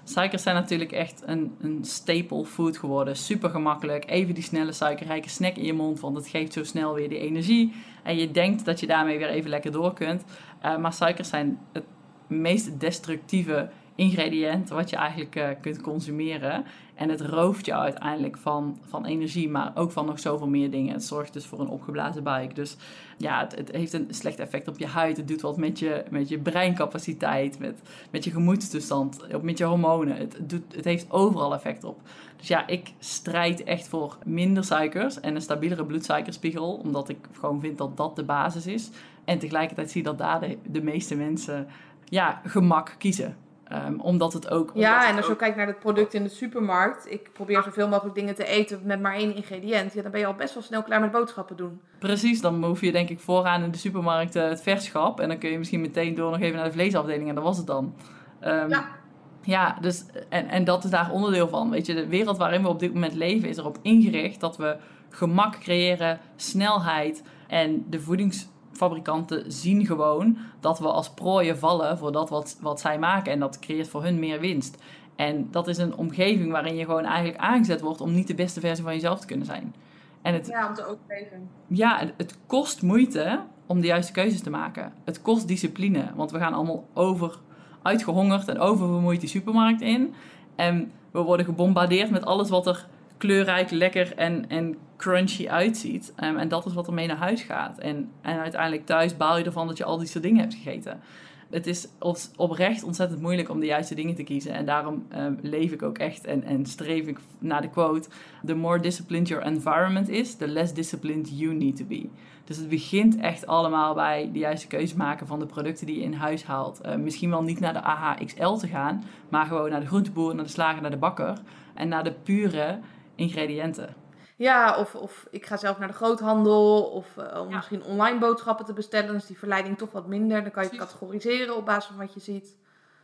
Suikers zijn natuurlijk echt een, een staple food geworden. Super gemakkelijk. Even die snelle suikerrijke snack in je mond, want het geeft zo snel weer die energie. En je denkt dat je daarmee weer even lekker door kunt. Uh, maar suikers zijn het meest destructieve ingrediënt wat je eigenlijk uh, kunt consumeren. En het rooft je uiteindelijk van, van energie, maar ook van nog zoveel meer dingen. Het zorgt dus voor een opgeblazen buik. Dus ja, het, het heeft een slecht effect op je huid. Het doet wat met je, met je breincapaciteit, met, met je gemoedstoestand, met je hormonen. Het, doet, het heeft overal effect op. Dus ja, ik strijd echt voor minder suikers en een stabielere bloedsuikerspiegel. Omdat ik gewoon vind dat dat de basis is. En tegelijkertijd zie dat daar de, de meeste mensen ja, gemak kiezen. Um, omdat het ook. Omdat ja, en als ook... je kijkt naar het product in de supermarkt. Ik probeer zoveel mogelijk dingen te eten met maar één ingrediënt. Ja, dan ben je al best wel snel klaar met boodschappen doen. Precies, dan hoef je denk ik vooraan in de supermarkt uh, het verschap. En dan kun je misschien meteen door nog even naar de vleesafdeling en dat was het dan. Um, ja. Ja, dus, en, en dat is daar onderdeel van. Weet je, de wereld waarin we op dit moment leven is erop ingericht dat we gemak creëren, snelheid en de voedings fabrikanten zien gewoon dat we als prooien vallen voor dat wat, wat zij maken. En dat creëert voor hun meer winst. En dat is een omgeving waarin je gewoon eigenlijk aangezet wordt om niet de beste versie van jezelf te kunnen zijn. En het, ja, om te overleven. Ja, het, kost moeite om de juiste keuzes te maken. Het kost discipline, want we gaan allemaal over uitgehongerd en oververmoeid die supermarkt in. En we worden gebombardeerd met alles wat er kleurrijk, lekker en, en crunchy uitziet. Um, en dat is wat er mee naar huis gaat. En, en uiteindelijk thuis baal je ervan dat je al die soort dingen hebt gegeten. Het is oprecht ontzettend moeilijk om de juiste dingen te kiezen. En daarom um, leef ik ook echt en, en streef ik naar de quote: The more disciplined your environment is, the less disciplined you need to be. Dus het begint echt allemaal bij de juiste keuze maken van de producten die je in huis haalt. Uh, misschien wel niet naar de AHXL te gaan, maar gewoon naar de groenteboer, naar de slager, naar de bakker. En naar de pure ingrediënten. Ja, of, of ik ga zelf naar de groothandel. Of uh, om ja. misschien online boodschappen te bestellen. Dan is die verleiding toch wat minder. Dan kan je het categoriseren op basis van wat je ziet.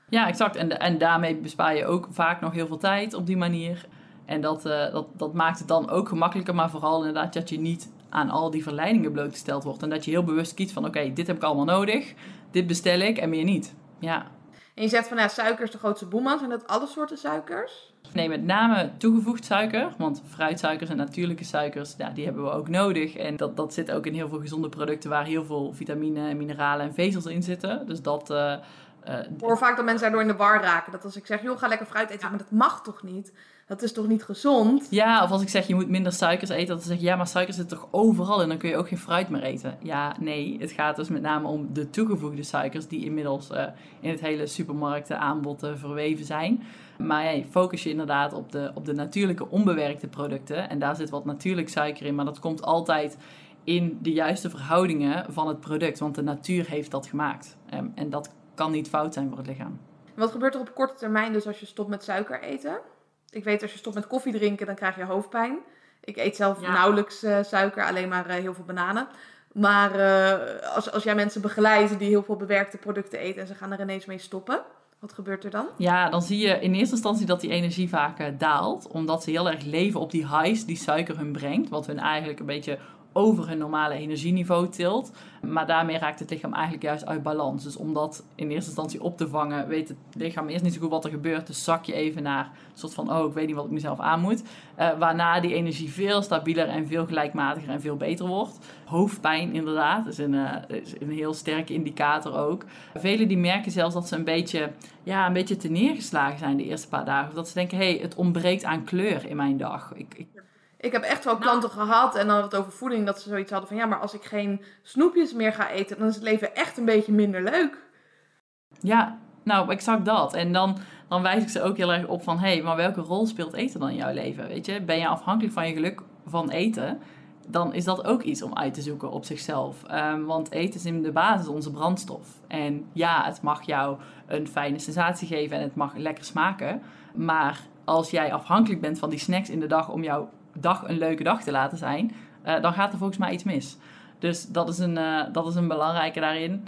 Ja, exact. En, en daarmee bespaar je ook vaak nog heel veel tijd op die manier. En dat, uh, dat, dat maakt het dan ook gemakkelijker. Maar vooral inderdaad dat je niet aan al die verleidingen blootgesteld wordt. En dat je heel bewust kiest van oké, okay, dit heb ik allemaal nodig. Dit bestel ik en meer niet. Ja. En je zegt van ja, suiker is de grootste boeman. Zijn dat alle soorten suikers? Nee, met name toegevoegd suiker. Want fruitsuikers en natuurlijke suikers, ja, die hebben we ook nodig. En dat, dat zit ook in heel veel gezonde producten waar heel veel vitamine, mineralen en vezels in zitten. Dus dat... Uh, uh, ik hoor vaak dat mensen daardoor in de war raken. Dat als ik zeg, joh, ga lekker fruit eten. Ja. Maar dat mag toch niet? Dat is toch niet gezond? Ja, of als ik zeg, je moet minder suikers eten. Dan zeg je, ja, maar suiker zit toch overal en dan kun je ook geen fruit meer eten. Ja, nee. Het gaat dus met name om de toegevoegde suikers die inmiddels uh, in het hele supermarktenaanbod uh, verweven zijn. Maar focus je inderdaad op de, op de natuurlijke onbewerkte producten. En daar zit wat natuurlijk suiker in, maar dat komt altijd in de juiste verhoudingen van het product. Want de natuur heeft dat gemaakt. Um, en dat kan niet fout zijn voor het lichaam. Wat gebeurt er op korte termijn dus als je stopt met suiker eten? Ik weet als je stopt met koffie drinken, dan krijg je hoofdpijn. Ik eet zelf nauwelijks uh, suiker, alleen maar uh, heel veel bananen. Maar uh, als, als jij mensen begeleidt die heel veel bewerkte producten eten en ze gaan er ineens mee stoppen, wat gebeurt er dan? Ja, dan zie je in eerste instantie dat die energie vaak daalt. Omdat ze heel erg leven op die highs die suiker hun brengt. Wat hun eigenlijk een beetje over hun normale energieniveau tilt. Maar daarmee raakt het lichaam eigenlijk juist uit balans. Dus om dat in eerste instantie op te vangen, weet het lichaam eerst niet zo goed wat er gebeurt. Dus zak je even naar een soort van, oh, ik weet niet wat ik mezelf aan moet. Uh, waarna die energie veel stabieler en veel gelijkmatiger en veel beter wordt. Hoofdpijn inderdaad, is een, uh, is een heel sterke indicator ook. Velen die merken zelfs dat ze een beetje, ja, een beetje te neergeslagen zijn de eerste paar dagen. Of dat ze denken, hé, hey, het ontbreekt aan kleur in mijn dag. Ik ik heb echt wel klanten gehad en dan het over voeding dat ze zoiets hadden van ja, maar als ik geen snoepjes meer ga eten, dan is het leven echt een beetje minder leuk. Ja, nou, exact dat. En dan, dan wijs ik ze ook heel erg op van hé, hey, maar welke rol speelt eten dan in jouw leven? Weet je, ben je afhankelijk van je geluk van eten? Dan is dat ook iets om uit te zoeken op zichzelf. Um, want eten is in de basis onze brandstof. En ja, het mag jou een fijne sensatie geven en het mag lekker smaken. Maar als jij afhankelijk bent van die snacks in de dag om jouw dag een leuke dag te laten zijn, uh, dan gaat er volgens mij iets mis. Dus dat is een, uh, dat is een belangrijke daarin.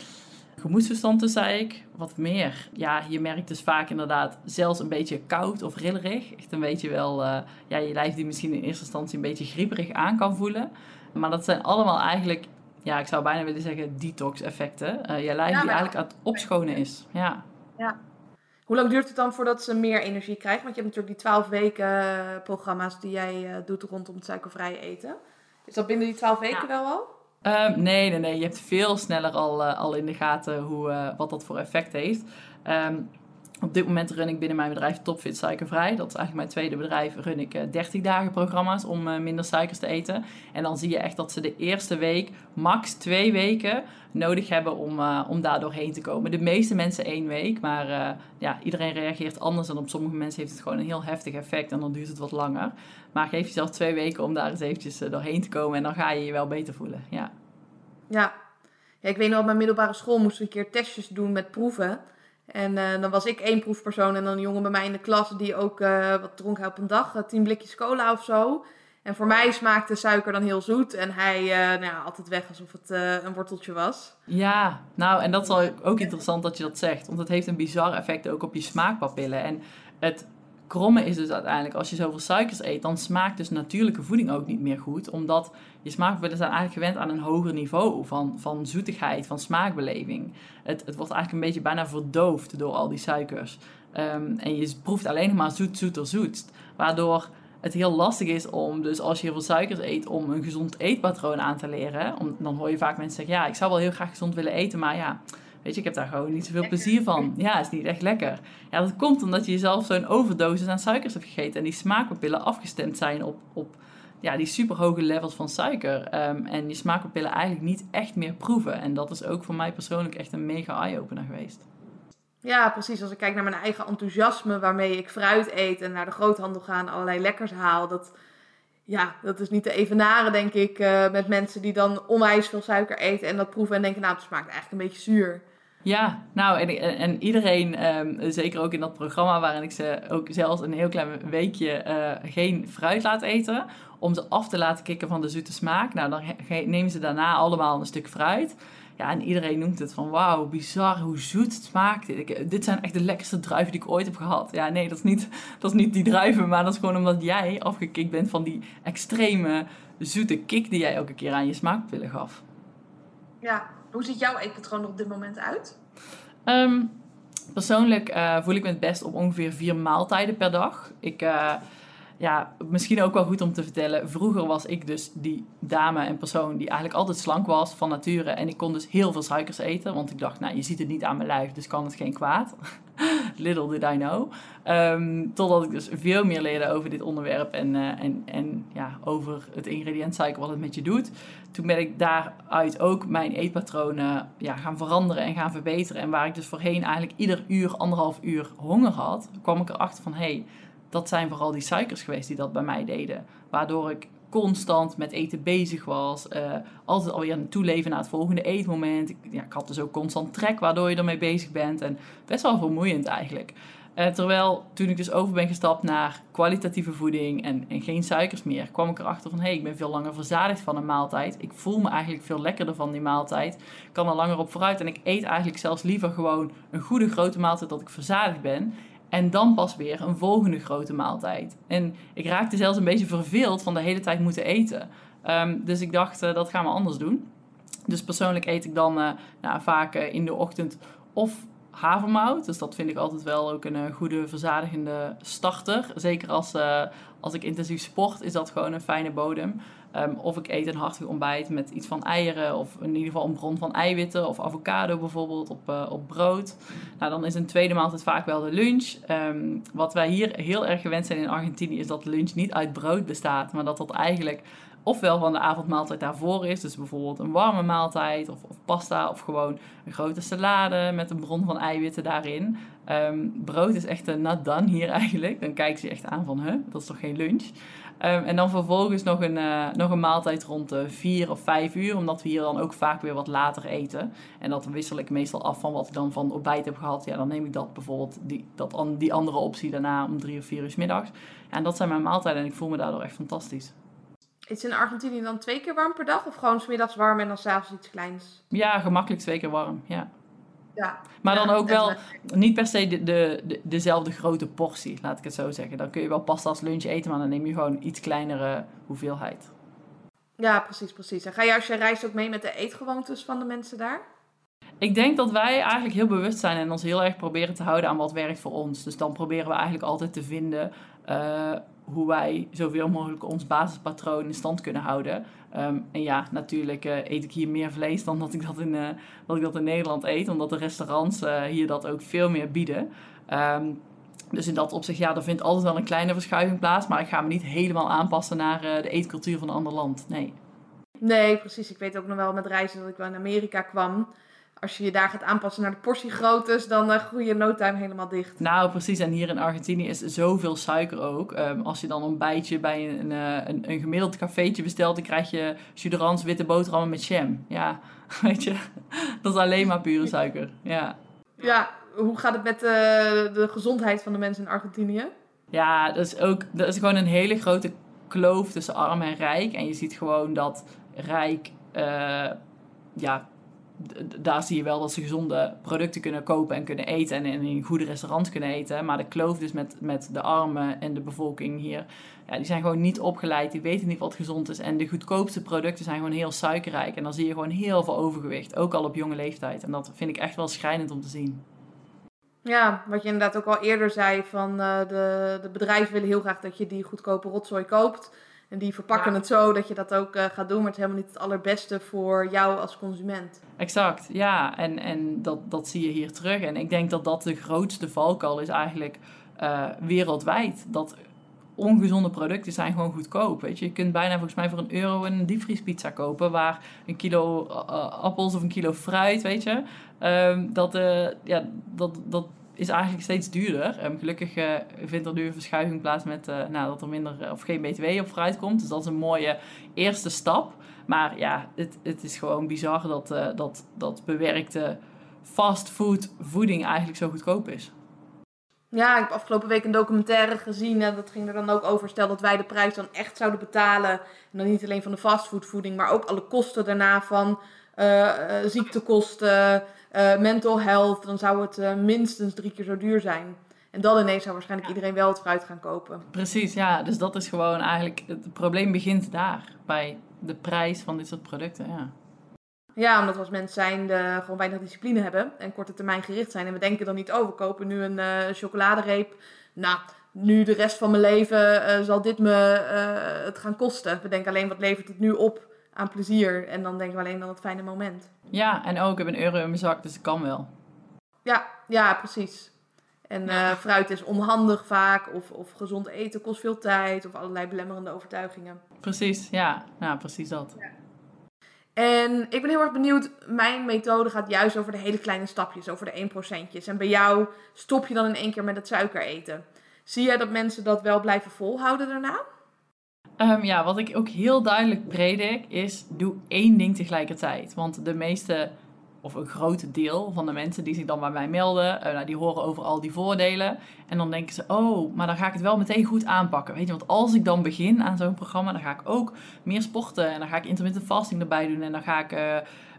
Gemoedsverstand dus, zei ik. Wat meer? Ja, je merkt dus vaak inderdaad zelfs een beetje koud of rillerig. Echt een beetje wel, uh, ja, je lijf die misschien in eerste instantie een beetje grieperig aan kan voelen. Maar dat zijn allemaal eigenlijk, ja, ik zou bijna willen zeggen detox effecten. Je lijf die eigenlijk aan het opschonen is. Ja. ja. Hoe lang duurt het dan voordat ze meer energie krijgen? Want je hebt natuurlijk die 12 weken eh, programma's die jij uh, doet rondom het suikervrije eten. Is dat binnen die 12 weken wel al? Um, nee, nee, nee. Je hebt veel sneller al, uh, al in de gaten hoe, wat dat voor effect heeft. Um, op dit moment run ik binnen mijn bedrijf Topfit Suikervrij. Dat is eigenlijk mijn tweede bedrijf. Run ik 30 dagen programma's om minder suikers te eten. En dan zie je echt dat ze de eerste week, max twee weken, nodig hebben om, uh, om daar doorheen te komen. De meeste mensen één week, maar ja, iedereen reageert anders. En op sommige mensen heeft het gewoon een heel heftig effect en dan duurt het wat langer. Maar geef jezelf twee weken om daar eens eventjes doorheen te komen en dan ga je je wel beter voelen. Ja, ja. ja ik weet nog, op mijn middelbare school moesten een keer testjes doen met proeven. En dan was ik één proefpersoon en dan een jongen bij mij in de klas die ook wat dronk hij op een dag, tien blikjes cola of zo. En voor mij smaakte suiker dan heel zoet. En hij uh, nou, altijd weg alsof het een worteltje was. Ja, nou en dat is ook interessant dat je dat zegt. Want het heeft een bizar effect ook op je smaakpapillen. En het kromme is dus uiteindelijk, als je zoveel suikers eet, dan smaakt dus natuurlijke voeding ook niet meer goed. Omdat je smaakpapillen zijn eigenlijk gewend aan een hoger niveau van, van zoetigheid, van smaakbeleving. Het, het wordt eigenlijk een beetje bijna verdoofd door al die suikers. Um, en je proeft alleen maar zoet, zoeter, zoetst. Waardoor het heel lastig is om, dus als je heel veel suikers eet, om een gezond eetpatroon aan te leren. Om, dan hoor je vaak mensen zeggen, ja, ik zou wel heel graag gezond willen eten, maar ja, weet je, ik heb daar gewoon niet zoveel plezier van. Ja, is niet echt lekker. Ja, dat komt omdat je jezelf zo'n overdosis aan suikers hebt gegeten en die smaakpapillen afgestemd zijn op, op ja, die superhoge levels van suiker. Um, en je smaakpapillen eigenlijk niet echt meer proeven. En dat is ook voor mij persoonlijk echt een mega eye-opener geweest. Ja, precies. Als ik kijk naar mijn eigen enthousiasme waarmee ik fruit eet en naar de groothandel ga en allerlei lekkers haal, dat, ja, dat is niet te evenaren, denk ik, uh, met mensen die dan onwijs veel suiker eten en dat proeven en denken, nou, het smaakt eigenlijk een beetje zuur. Ja, nou, en, en, iedereen, um, zeker ook in dat programma waarin ik ze ook zelfs een heel klein weekje uh, geen fruit laat eten, om ze af te laten kicken van de zoete smaak. Nou, dan nemen ze daarna allemaal een stuk fruit. Ja, en iedereen noemt het van wauw, bizar hoe zoet het smaakt. Ik, dit zijn echt de lekkerste druiven die ik ooit heb gehad. Ja, nee, dat is, niet, dat is niet die druiven, maar dat is gewoon omdat jij afgekikt bent van die extreme zoete kick die jij elke keer aan je smaakpillen gaf. Ja, hoe ziet jouw eetpatroon er op dit moment uit? Um, persoonlijk uh, voel ik me het best op ongeveer vier maaltijden per dag. Ik... Uh, ja, misschien ook wel goed om te vertellen. Vroeger was ik dus die dame en persoon die eigenlijk altijd slank was van nature. En ik kon dus heel veel suikers eten. Want ik dacht, nou, je ziet het niet aan mijn lijf, dus kan het geen kwaad. Little did I know. Um, totdat ik dus veel meer leerde over dit onderwerp en, uh, en, en ja, over het ingrediënt suiker, wat het met je doet. Toen ben ik daaruit ook mijn eetpatronen ja, gaan veranderen en gaan verbeteren. En waar ik dus voorheen eigenlijk ieder uur, anderhalf uur honger had, kwam ik erachter van, hé, hey, dat zijn vooral die suikers geweest die dat bij mij deden. Waardoor ik constant met eten bezig was. Uh, altijd alweer aan het toeleven naar het volgende eetmoment. Ik, ja, ik had dus ook constant trek waardoor je ermee bezig bent. En best wel vermoeiend eigenlijk. Uh, terwijl toen ik dus over ben gestapt naar kwalitatieve voeding en, en geen suikers meer, kwam ik erachter van hé, hey, ik ben veel langer verzadigd van een maaltijd. Ik voel me eigenlijk veel lekkerder van die maaltijd. Ik kan er langer op vooruit en ik eet eigenlijk zelfs liever gewoon een goede grote maaltijd dat ik verzadigd ben. En dan pas weer een volgende grote maaltijd. En ik raakte zelfs een beetje verveeld van de hele tijd moeten eten. Um, dus ik dacht, uh, dat gaan we anders doen. Dus persoonlijk eet ik dan uh, nou, vaak uh, in de ochtend of havermout. Dus dat vind ik altijd wel ook een goede verzadigende starter. Zeker als, als ik intensief sport, is dat gewoon een fijne bodem. Um, of ik eet een hartig ontbijt met iets van eieren, of in ieder geval een bron van eiwitten, of avocado bijvoorbeeld op, uh, op brood. Nou, dan is een tweede maaltijd vaak wel de lunch. Um, wat wij hier heel erg gewend zijn in Argentinië, is dat lunch niet uit brood bestaat, maar dat dat eigenlijk ofwel van de avondmaaltijd daarvoor is, dus bijvoorbeeld een warme maaltijd of, of pasta of gewoon een grote salade met een bron van eiwitten daarin. Um, brood is echt een done hier eigenlijk. Dan kijken ze echt aan van, huh, dat is toch geen lunch? Um, en dan vervolgens nog een, uh, nog een maaltijd rond de 4 of 5 uur, omdat we hier dan ook vaak weer wat later eten. En dat wissel ik meestal af van wat ik dan van ontbijt heb gehad. Ja, dan neem ik dat bijvoorbeeld, die, dat, die andere optie daarna om 3 of 4 uur middags. En dat zijn mijn maaltijden en ik voel me daardoor echt fantastisch. Is in Argentinië dan twee keer warm per dag of gewoon smiddags warm en dan s'avonds iets kleins? Ja, gemakkelijk twee keer warm, ja. Ja, maar dan ook wel niet per se de, de, dezelfde grote portie, laat ik het zo zeggen. Dan kun je wel pasta als lunch eten, maar dan neem je gewoon iets kleinere hoeveelheid. Ja, precies, precies. En ga je als je reist ook mee met de eetgewoontes van de mensen daar? Ik denk dat wij eigenlijk heel bewust zijn en ons heel erg proberen te houden aan wat werkt voor ons. Dus dan proberen we eigenlijk altijd te vinden uh, hoe wij zoveel mogelijk ons basispatroon in stand kunnen houden. Um, en ja, natuurlijk uh, eet ik hier meer vlees dan dat ik dat in, uh, dat ik dat in Nederland eet, omdat de restaurants uh, hier dat ook veel meer bieden. Um, dus in dat opzicht, ja, er vindt altijd wel een kleine verschuiving plaats, maar ik ga me niet helemaal aanpassen naar de eetcultuur van een ander land. Nee. Nee, precies. Ik weet ook nog wel met reizen dat ik wel in Amerika kwam als je je daar gaat aanpassen naar de portiegroottes, dan uh, groei je no time helemaal dicht. Nou, precies. En hier in Argentinië is zoveel suiker ook. Um, als je dan een bijtje bij een, een, een, een gemiddeld cafeetje bestelt, dan krijg je chuderans witte boterhammen met jam. Ja, weet je, dat is alleen maar pure suiker. Ja. Ja, hoe gaat het met de, eh, de gezondheid van de mensen in Argentinië? Ja, dat is ook, dat is gewoon een hele grote kloof tussen arm en rijk. En je ziet gewoon dat rijk, uh, ja, daar zie je wel dat ze gezonde producten kunnen kopen en kunnen eten en in een goede restaurant kunnen eten. Maar de kloof dus met, met de armen en de bevolking hier, ja, die zijn gewoon niet opgeleid, die weten niet wat gezond is. En de goedkoopste producten zijn gewoon heel suikerrijk. En dan zie je gewoon heel veel overgewicht, ook al op jonge leeftijd. En dat vind ik echt wel schrijnend om te zien. Ja, wat je inderdaad ook al eerder zei, van uh, de, de bedrijven willen heel graag dat je die goedkope rotzooi koopt. En die verpakken het zo dat je dat ook uh, gaat doen, maar het is helemaal niet het allerbeste voor jou als consument. Exact, ja. En, en dat, dat zie je hier terug. En ik denk dat dat de grootste valkuil is eigenlijk uh, wereldwijd. Dat ongezonde producten zijn gewoon goedkoop. Weet je. je kunt bijna volgens mij voor een euro een diepvriespizza kopen... waar een kilo uh, appels of een kilo fruit, weet je... Um, dat, ja, dat, dat is eigenlijk steeds duurder. Um, gelukkig uh, vindt er nu een verschuiving plaats met uh, nou, dat er minder uh, of geen BTW op fruit komt. Dus dat is een mooie eerste stap. Maar ja, het, het is gewoon bizar dat, dat, dat bewerkte fastfood voeding eigenlijk zo goedkoop is. Ja, ik heb afgelopen week een documentaire gezien en dat ging er dan ook over. Stel dat wij de prijs dan echt zouden betalen. En dan niet alleen van de fastfoodvoeding, maar ook alle kosten daarna van ziektekosten, uh, mental health, dan zou het uh, minstens drie keer zo duur zijn. En dan ineens zou waarschijnlijk iedereen wel het fruit gaan kopen. Precies, ja. Dus dat is gewoon eigenlijk... Het probleem begint daar, bij de prijs van dit soort producten, ja. Ja, omdat we als mensen zijn de, gewoon weinig discipline hebben en korte termijn gericht zijn. En we denken dan niet, oh, we kopen nu een uh, chocoladereep. Nou, nu de rest van mijn leven zal dit me het gaan kosten. We denken alleen, wat levert het nu op aan plezier? En dan denken we alleen aan het fijne moment. Ja, en ook, ik heb een euro in mijn zak, dus ik kan wel. Ja, ja, precies. En uh, fruit is onhandig vaak, of, of gezond eten kost veel tijd, of allerlei belemmerende overtuigingen. Precies, ja, nou, precies dat. Ja. En ik ben heel erg benieuwd, mijn methode gaat juist over de hele kleine stapjes, over de 1%. En bij jou stop je dan in één keer met het suiker eten. Zie jij dat mensen dat wel blijven volhouden daarna? Ehm, ja, wat ik ook heel duidelijk predik is: doe één ding tegelijkertijd. Want de meeste, of een groot deel van de mensen die zich dan bij mij melden, uh, nou, die horen over al die voordelen. En dan denken ze: oh, maar dan ga ik het wel meteen goed aanpakken. Weet je, want als ik dan begin aan zo'n programma, dan ga ik ook meer sporten. En dan ga ik intermittent fasting erbij doen. En dan ga ik. Uh,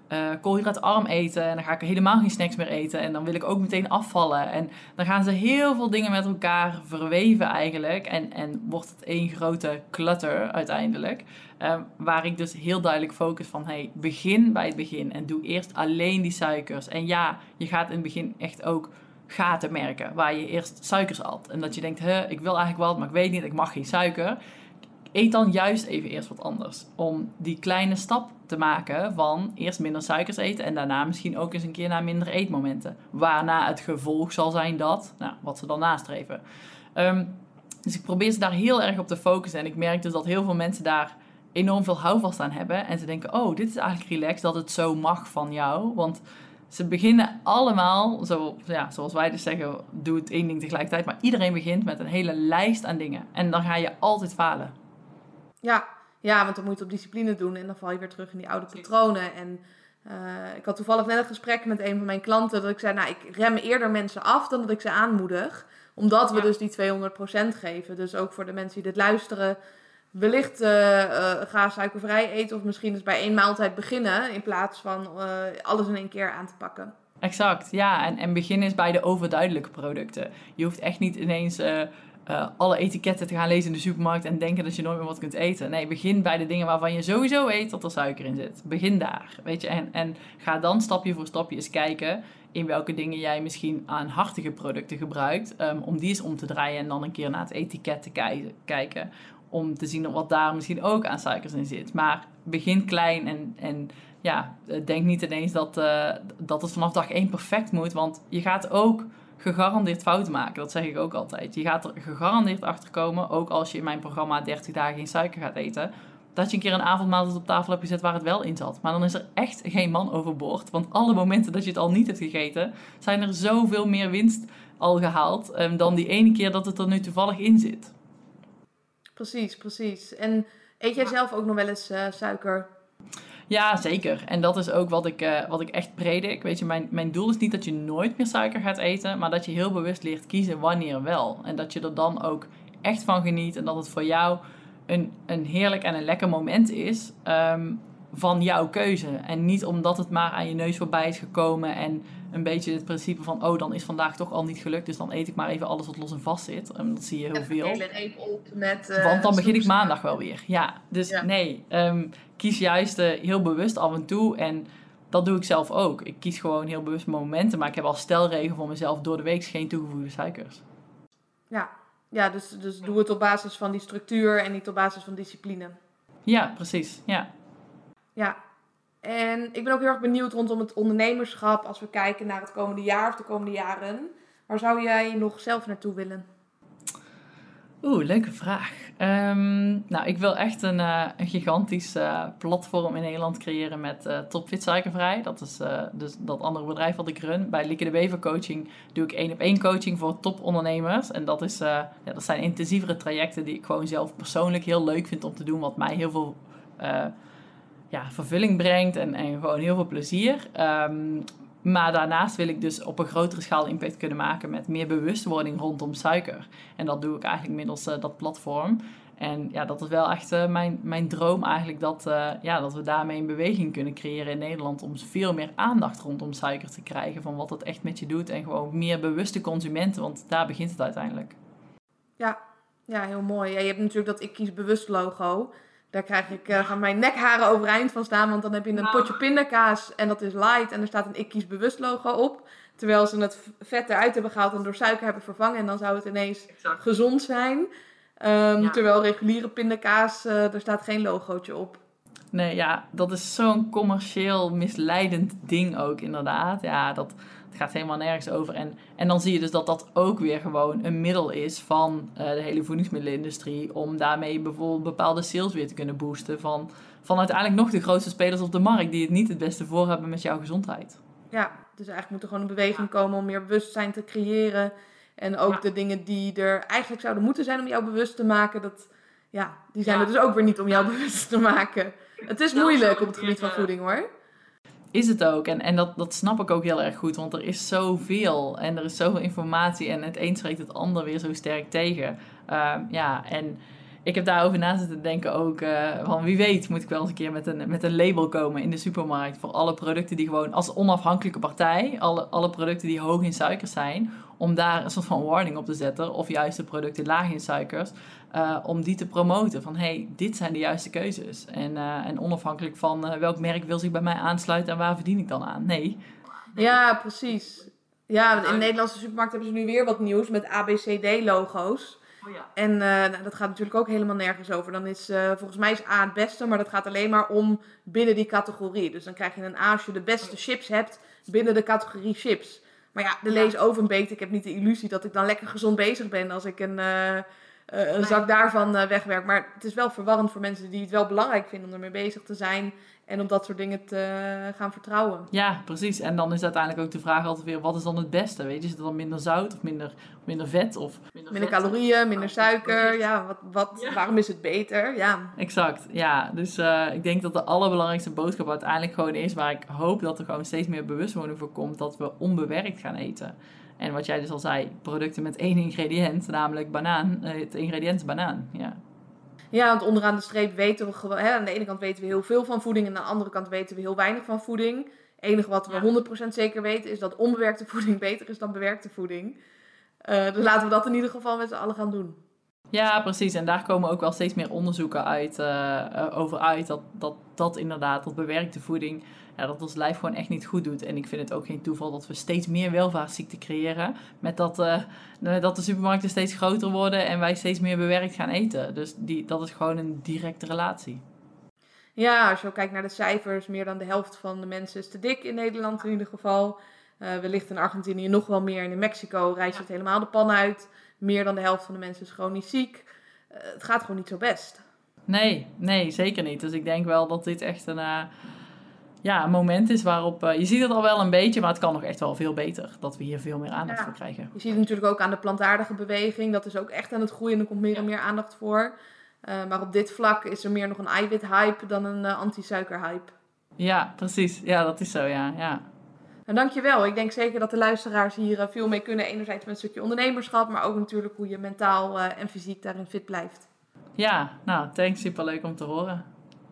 uh, koolhydraatarm eten en dan ga ik helemaal geen snacks meer eten en dan wil ik ook meteen afvallen. En dan gaan ze heel veel dingen met elkaar verweven eigenlijk en, en wordt het één grote clutter uiteindelijk. Uh, waar ik dus heel duidelijk focus van, hey, begin bij het begin en doe eerst alleen die suikers. En ja, je gaat in het begin echt ook gaten merken waar je eerst suikers at. En dat je denkt, huh, ik wil eigenlijk wat, maar ik weet niet, ik mag geen suiker eet dan juist even eerst wat anders. Om die kleine stap te maken van eerst minder suikers eten en daarna misschien ook eens een keer naar minder eetmomenten. Waarna het gevolg zal zijn dat, nou, wat ze dan nastreven. Ehm, dus ik probeer ze daar heel erg op te focussen. En ik merk dus dat heel veel mensen daar enorm veel houvast aan hebben. En ze denken, oh, dit is eigenlijk relaxed dat het zo mag van jou. Want ze beginnen allemaal, zo, ja, zoals wij dus zeggen, doe het één ding tegelijkertijd. Maar iedereen begint met een hele lijst aan dingen. En dan ga je altijd falen. Ja, ja, want dan moet je het op discipline doen en dan val je weer terug in die oude patronen. En uh, ik had toevallig net een gesprek met een van mijn klanten dat ik zei, nou, ik rem eerder mensen af dan dat ik ze aanmoedig. Omdat we dus die 200% geven. Dus ook voor de mensen die dit luisteren, wellicht uh, uh, ga suikervrij eten of misschien eens bij één maaltijd beginnen in plaats van alles in één keer aan te pakken. Exact, ja. En, en begin is bij de overduidelijke producten. Je hoeft echt niet ineens uh, alle etiketten te gaan lezen in de supermarkt en denken dat je nooit meer wat kunt eten. Nee, begin bij de dingen waarvan je sowieso weet dat er suiker in zit. Begin daar, weet je. En, en ga dan stapje voor stapje eens kijken in welke dingen jij misschien aan hartige producten gebruikt. Um, om die eens om te draaien en dan een keer naar het etiket te kijken. Om te zien wat daar misschien ook aan suikers in zit. Maar begin klein en, en ja, denk niet ineens dat, uh, dat het vanaf dag 1 perfect moet. Want je gaat ook gegarandeerd fouten maken. Dat zeg ik ook altijd. Je gaat er gegarandeerd achter komen, ook als je in mijn programma 30 dagen geen suiker gaat eten, dat je een keer een avondmaaltijd op tafel hebt gezet waar het wel in zat. Maar dan is er echt geen man overboord. Want alle momenten dat je het al niet hebt gegeten, zijn er zoveel meer winst al gehaald um, dan die ene keer dat het er nu toevallig in zit. Precies, precies. En eet jij zelf ook nog wel eens uh, suiker? Ja, zeker. En dat is ook wat ik, uh, wat ik echt predik. Weet je, mijn, mijn doel is niet dat je nooit meer suiker gaat eten, maar dat je heel bewust leert kiezen wanneer wel. En dat je er dan ook echt van geniet en dat het voor jou een, een heerlijk en een lekker moment is um, van jouw keuze. En niet omdat het maar aan je neus voorbij is gekomen en een beetje het principe van, oh, dan is vandaag toch al niet gelukt, dus dan eet ik maar even alles wat los en vast zit. En dat zie je heel veel. even op met... Uh, Want dan begin ik maandag wel weer. Ja, dus nee, um, kies juist uh, heel bewust af en toe en dat doe ik zelf ook. Ik kies gewoon heel bewust momenten, maar ik heb al stelregel voor mezelf door de week geen toegevoegde suikers. Ja, ja dus, dus doe het op basis van die structuur en niet op basis van discipline. Ja, precies. Ja. Ja, en ik ben ook heel erg benieuwd rondom het ondernemerschap. Als we kijken naar het komende jaar of de komende jaren. Waar zou jij nog zelf naartoe willen? Oeh, leuke vraag. Um, nou, ik wil echt een, uh, een gigantisch uh, platform in Nederland creëren met uh, Topfit Suikervrij. Dat is dus dat andere bedrijf wat ik run. Bij Lieke de Wever Coaching doe ik één op één coaching voor topondernemers. En dat, is, ja, dat zijn intensievere trajecten die ik gewoon zelf persoonlijk heel leuk vind om te doen. Wat mij heel veel ja, vervulling brengt en, en gewoon heel veel plezier. Um, maar daarnaast wil ik dus op een grotere schaal impact kunnen maken met meer bewustwording rondom suiker. En dat doe ik eigenlijk middels uh, dat platform. En ja, dat is wel echt uh, mijn, mijn droom eigenlijk dat, uh, ja, dat we daarmee een beweging kunnen creëren in Nederland om veel meer aandacht rondom suiker te krijgen van wat het echt met je doet en gewoon meer bewuste consumenten, want daar begint het uiteindelijk. Ja, ja heel mooi. Je hebt natuurlijk dat Ik Kies Bewust logo. Daar krijg ik, uh, gaan mijn nekharen overeind van staan. Want dan heb je een potje pindakaas en dat is light. En er staat een Ik Kies Bewust logo op. Terwijl ze het vet eruit hebben gehaald en door suiker hebben vervangen. En dan zou het ineens gezond zijn. Um, Terwijl reguliere pindakaas, uh, er staat geen logootje op. Nee, ja, dat is zo'n commercieel misleidend ding ook inderdaad. Ja, dat, gaat helemaal nergens over. En, en dan zie je dus dat dat ook weer gewoon een middel is van uh, de hele voedingsmiddelenindustrie. Om daarmee bijvoorbeeld bepaalde sales weer te kunnen boosten. Van, van uiteindelijk nog de grootste spelers op de markt die het niet het beste voor hebben met jouw gezondheid. Ja, dus eigenlijk moet er gewoon een beweging komen om meer bewustzijn te creëren. En ook de dingen die er eigenlijk zouden moeten zijn om jou bewust te maken. Dat, ja, die zijn er dus ook weer niet om jou bewust te maken. Het is moeilijk op het gebied van voeding hoor. Is het ook. En, en dat, dat snap ik ook heel erg goed. Want er is zoveel. En er is zoveel informatie. En het een spreekt het ander weer zo sterk tegen. Ehm, ja, en ik heb daarover na zitten denken ook. Uh, van wie weet moet ik wel eens een keer met een, met een label komen in de supermarkt. Voor alle producten die gewoon als onafhankelijke partij. Alle, alle producten die hoog in suikers zijn. Om daar een soort van warning op te zetten. Of juist de producten laag in suikers. Uh, om die te promoten. Van hey, dit zijn de juiste keuzes. En, uh, en onafhankelijk van welk merk wil zich bij mij aansluiten en waar verdien ik dan aan. Nee. Ja, precies. Ja, in de Nederlandse supermarkt hebben ze nu weer wat nieuws met ABCD-logo's. Oh ja. En uh, nou, dat gaat natuurlijk ook helemaal nergens over. Dan is uh, volgens mij is A het beste, maar dat gaat alleen maar om binnen die categorie. Dus dan krijg je een A als je de beste chips hebt binnen de categorie chips. Maar ja, de lees over een beetje. Ik heb niet de illusie dat ik dan lekker gezond bezig ben als ik een, uh, een zak daarvan wegwerk. Maar het is wel verwarrend voor mensen die het wel belangrijk vinden om ermee bezig te zijn. En om dat soort dingen te gaan vertrouwen. Ja, precies. En dan is uiteindelijk ook de vraag altijd weer, wat is dan het beste? Weet je, is het dan minder zout of minder, minder vet? Of minder, minder calorieën, minder suiker. Ja, wat, wat, waarom is het beter? Ja. Exact, ja. Dus uh, ik denk dat de allerbelangrijkste boodschap uiteindelijk gewoon is, waar ik hoop dat er gewoon steeds meer bewustwording voor komt, dat we onbewerkt gaan eten. En wat jij dus al zei, producten met één ingrediënt, namelijk banaan. Het ingrediënt is banaan, ja. Ja, want onderaan de streep weten we gewoon... Hè, aan de ene kant weten we heel veel van voeding... en aan de andere kant weten we heel weinig van voeding. Het enige wat we 100% zeker weten... is dat onbewerkte voeding beter is dan bewerkte voeding. Uh, dus laten we dat in ieder geval met z'n allen gaan doen. Ja, precies. En daar komen ook wel steeds meer onderzoeken uit, uh, over uit. Dat, dat dat inderdaad, dat bewerkte voeding ja, dat ons lijf gewoon echt niet goed doet. En ik vind het ook geen toeval dat we steeds meer welvaartsziekten creëren. Met dat, uh, dat de supermarkten steeds groter worden en wij steeds meer bewerkt gaan eten. Dus die, dat is gewoon een directe relatie. Ja, als je ook kijkt naar de cijfers, meer dan de helft van de mensen is te dik in Nederland in ieder geval. Uh, wellicht in Argentinië nog wel meer en in Mexico rijst het helemaal de pan uit. Meer dan de helft van de mensen is chronisch ziek. Uh, het gaat gewoon niet zo best. Nee, nee, zeker niet. Dus ik denk wel dat dit echt een ja, een moment is waarop... Uh, je ziet het al wel een beetje, maar het kan nog echt wel veel beter. Dat we hier veel meer aandacht voor krijgen. Je ziet het natuurlijk ook aan de plantaardige beweging. Dat is ook echt aan het groeien en er komt meer en meer aandacht voor. Maar op dit vlak is er meer nog een eiwit-hype dan een anti-suiker-hype. Ja, precies. Ja, dat is zo, ja. ja. En dankjewel. Ik denk zeker dat de luisteraars hier veel mee kunnen. Enerzijds met een stukje ondernemerschap, maar ook natuurlijk hoe je mentaal en fysiek daarin fit blijft. Ja, nou, thanks. Superleuk om te horen.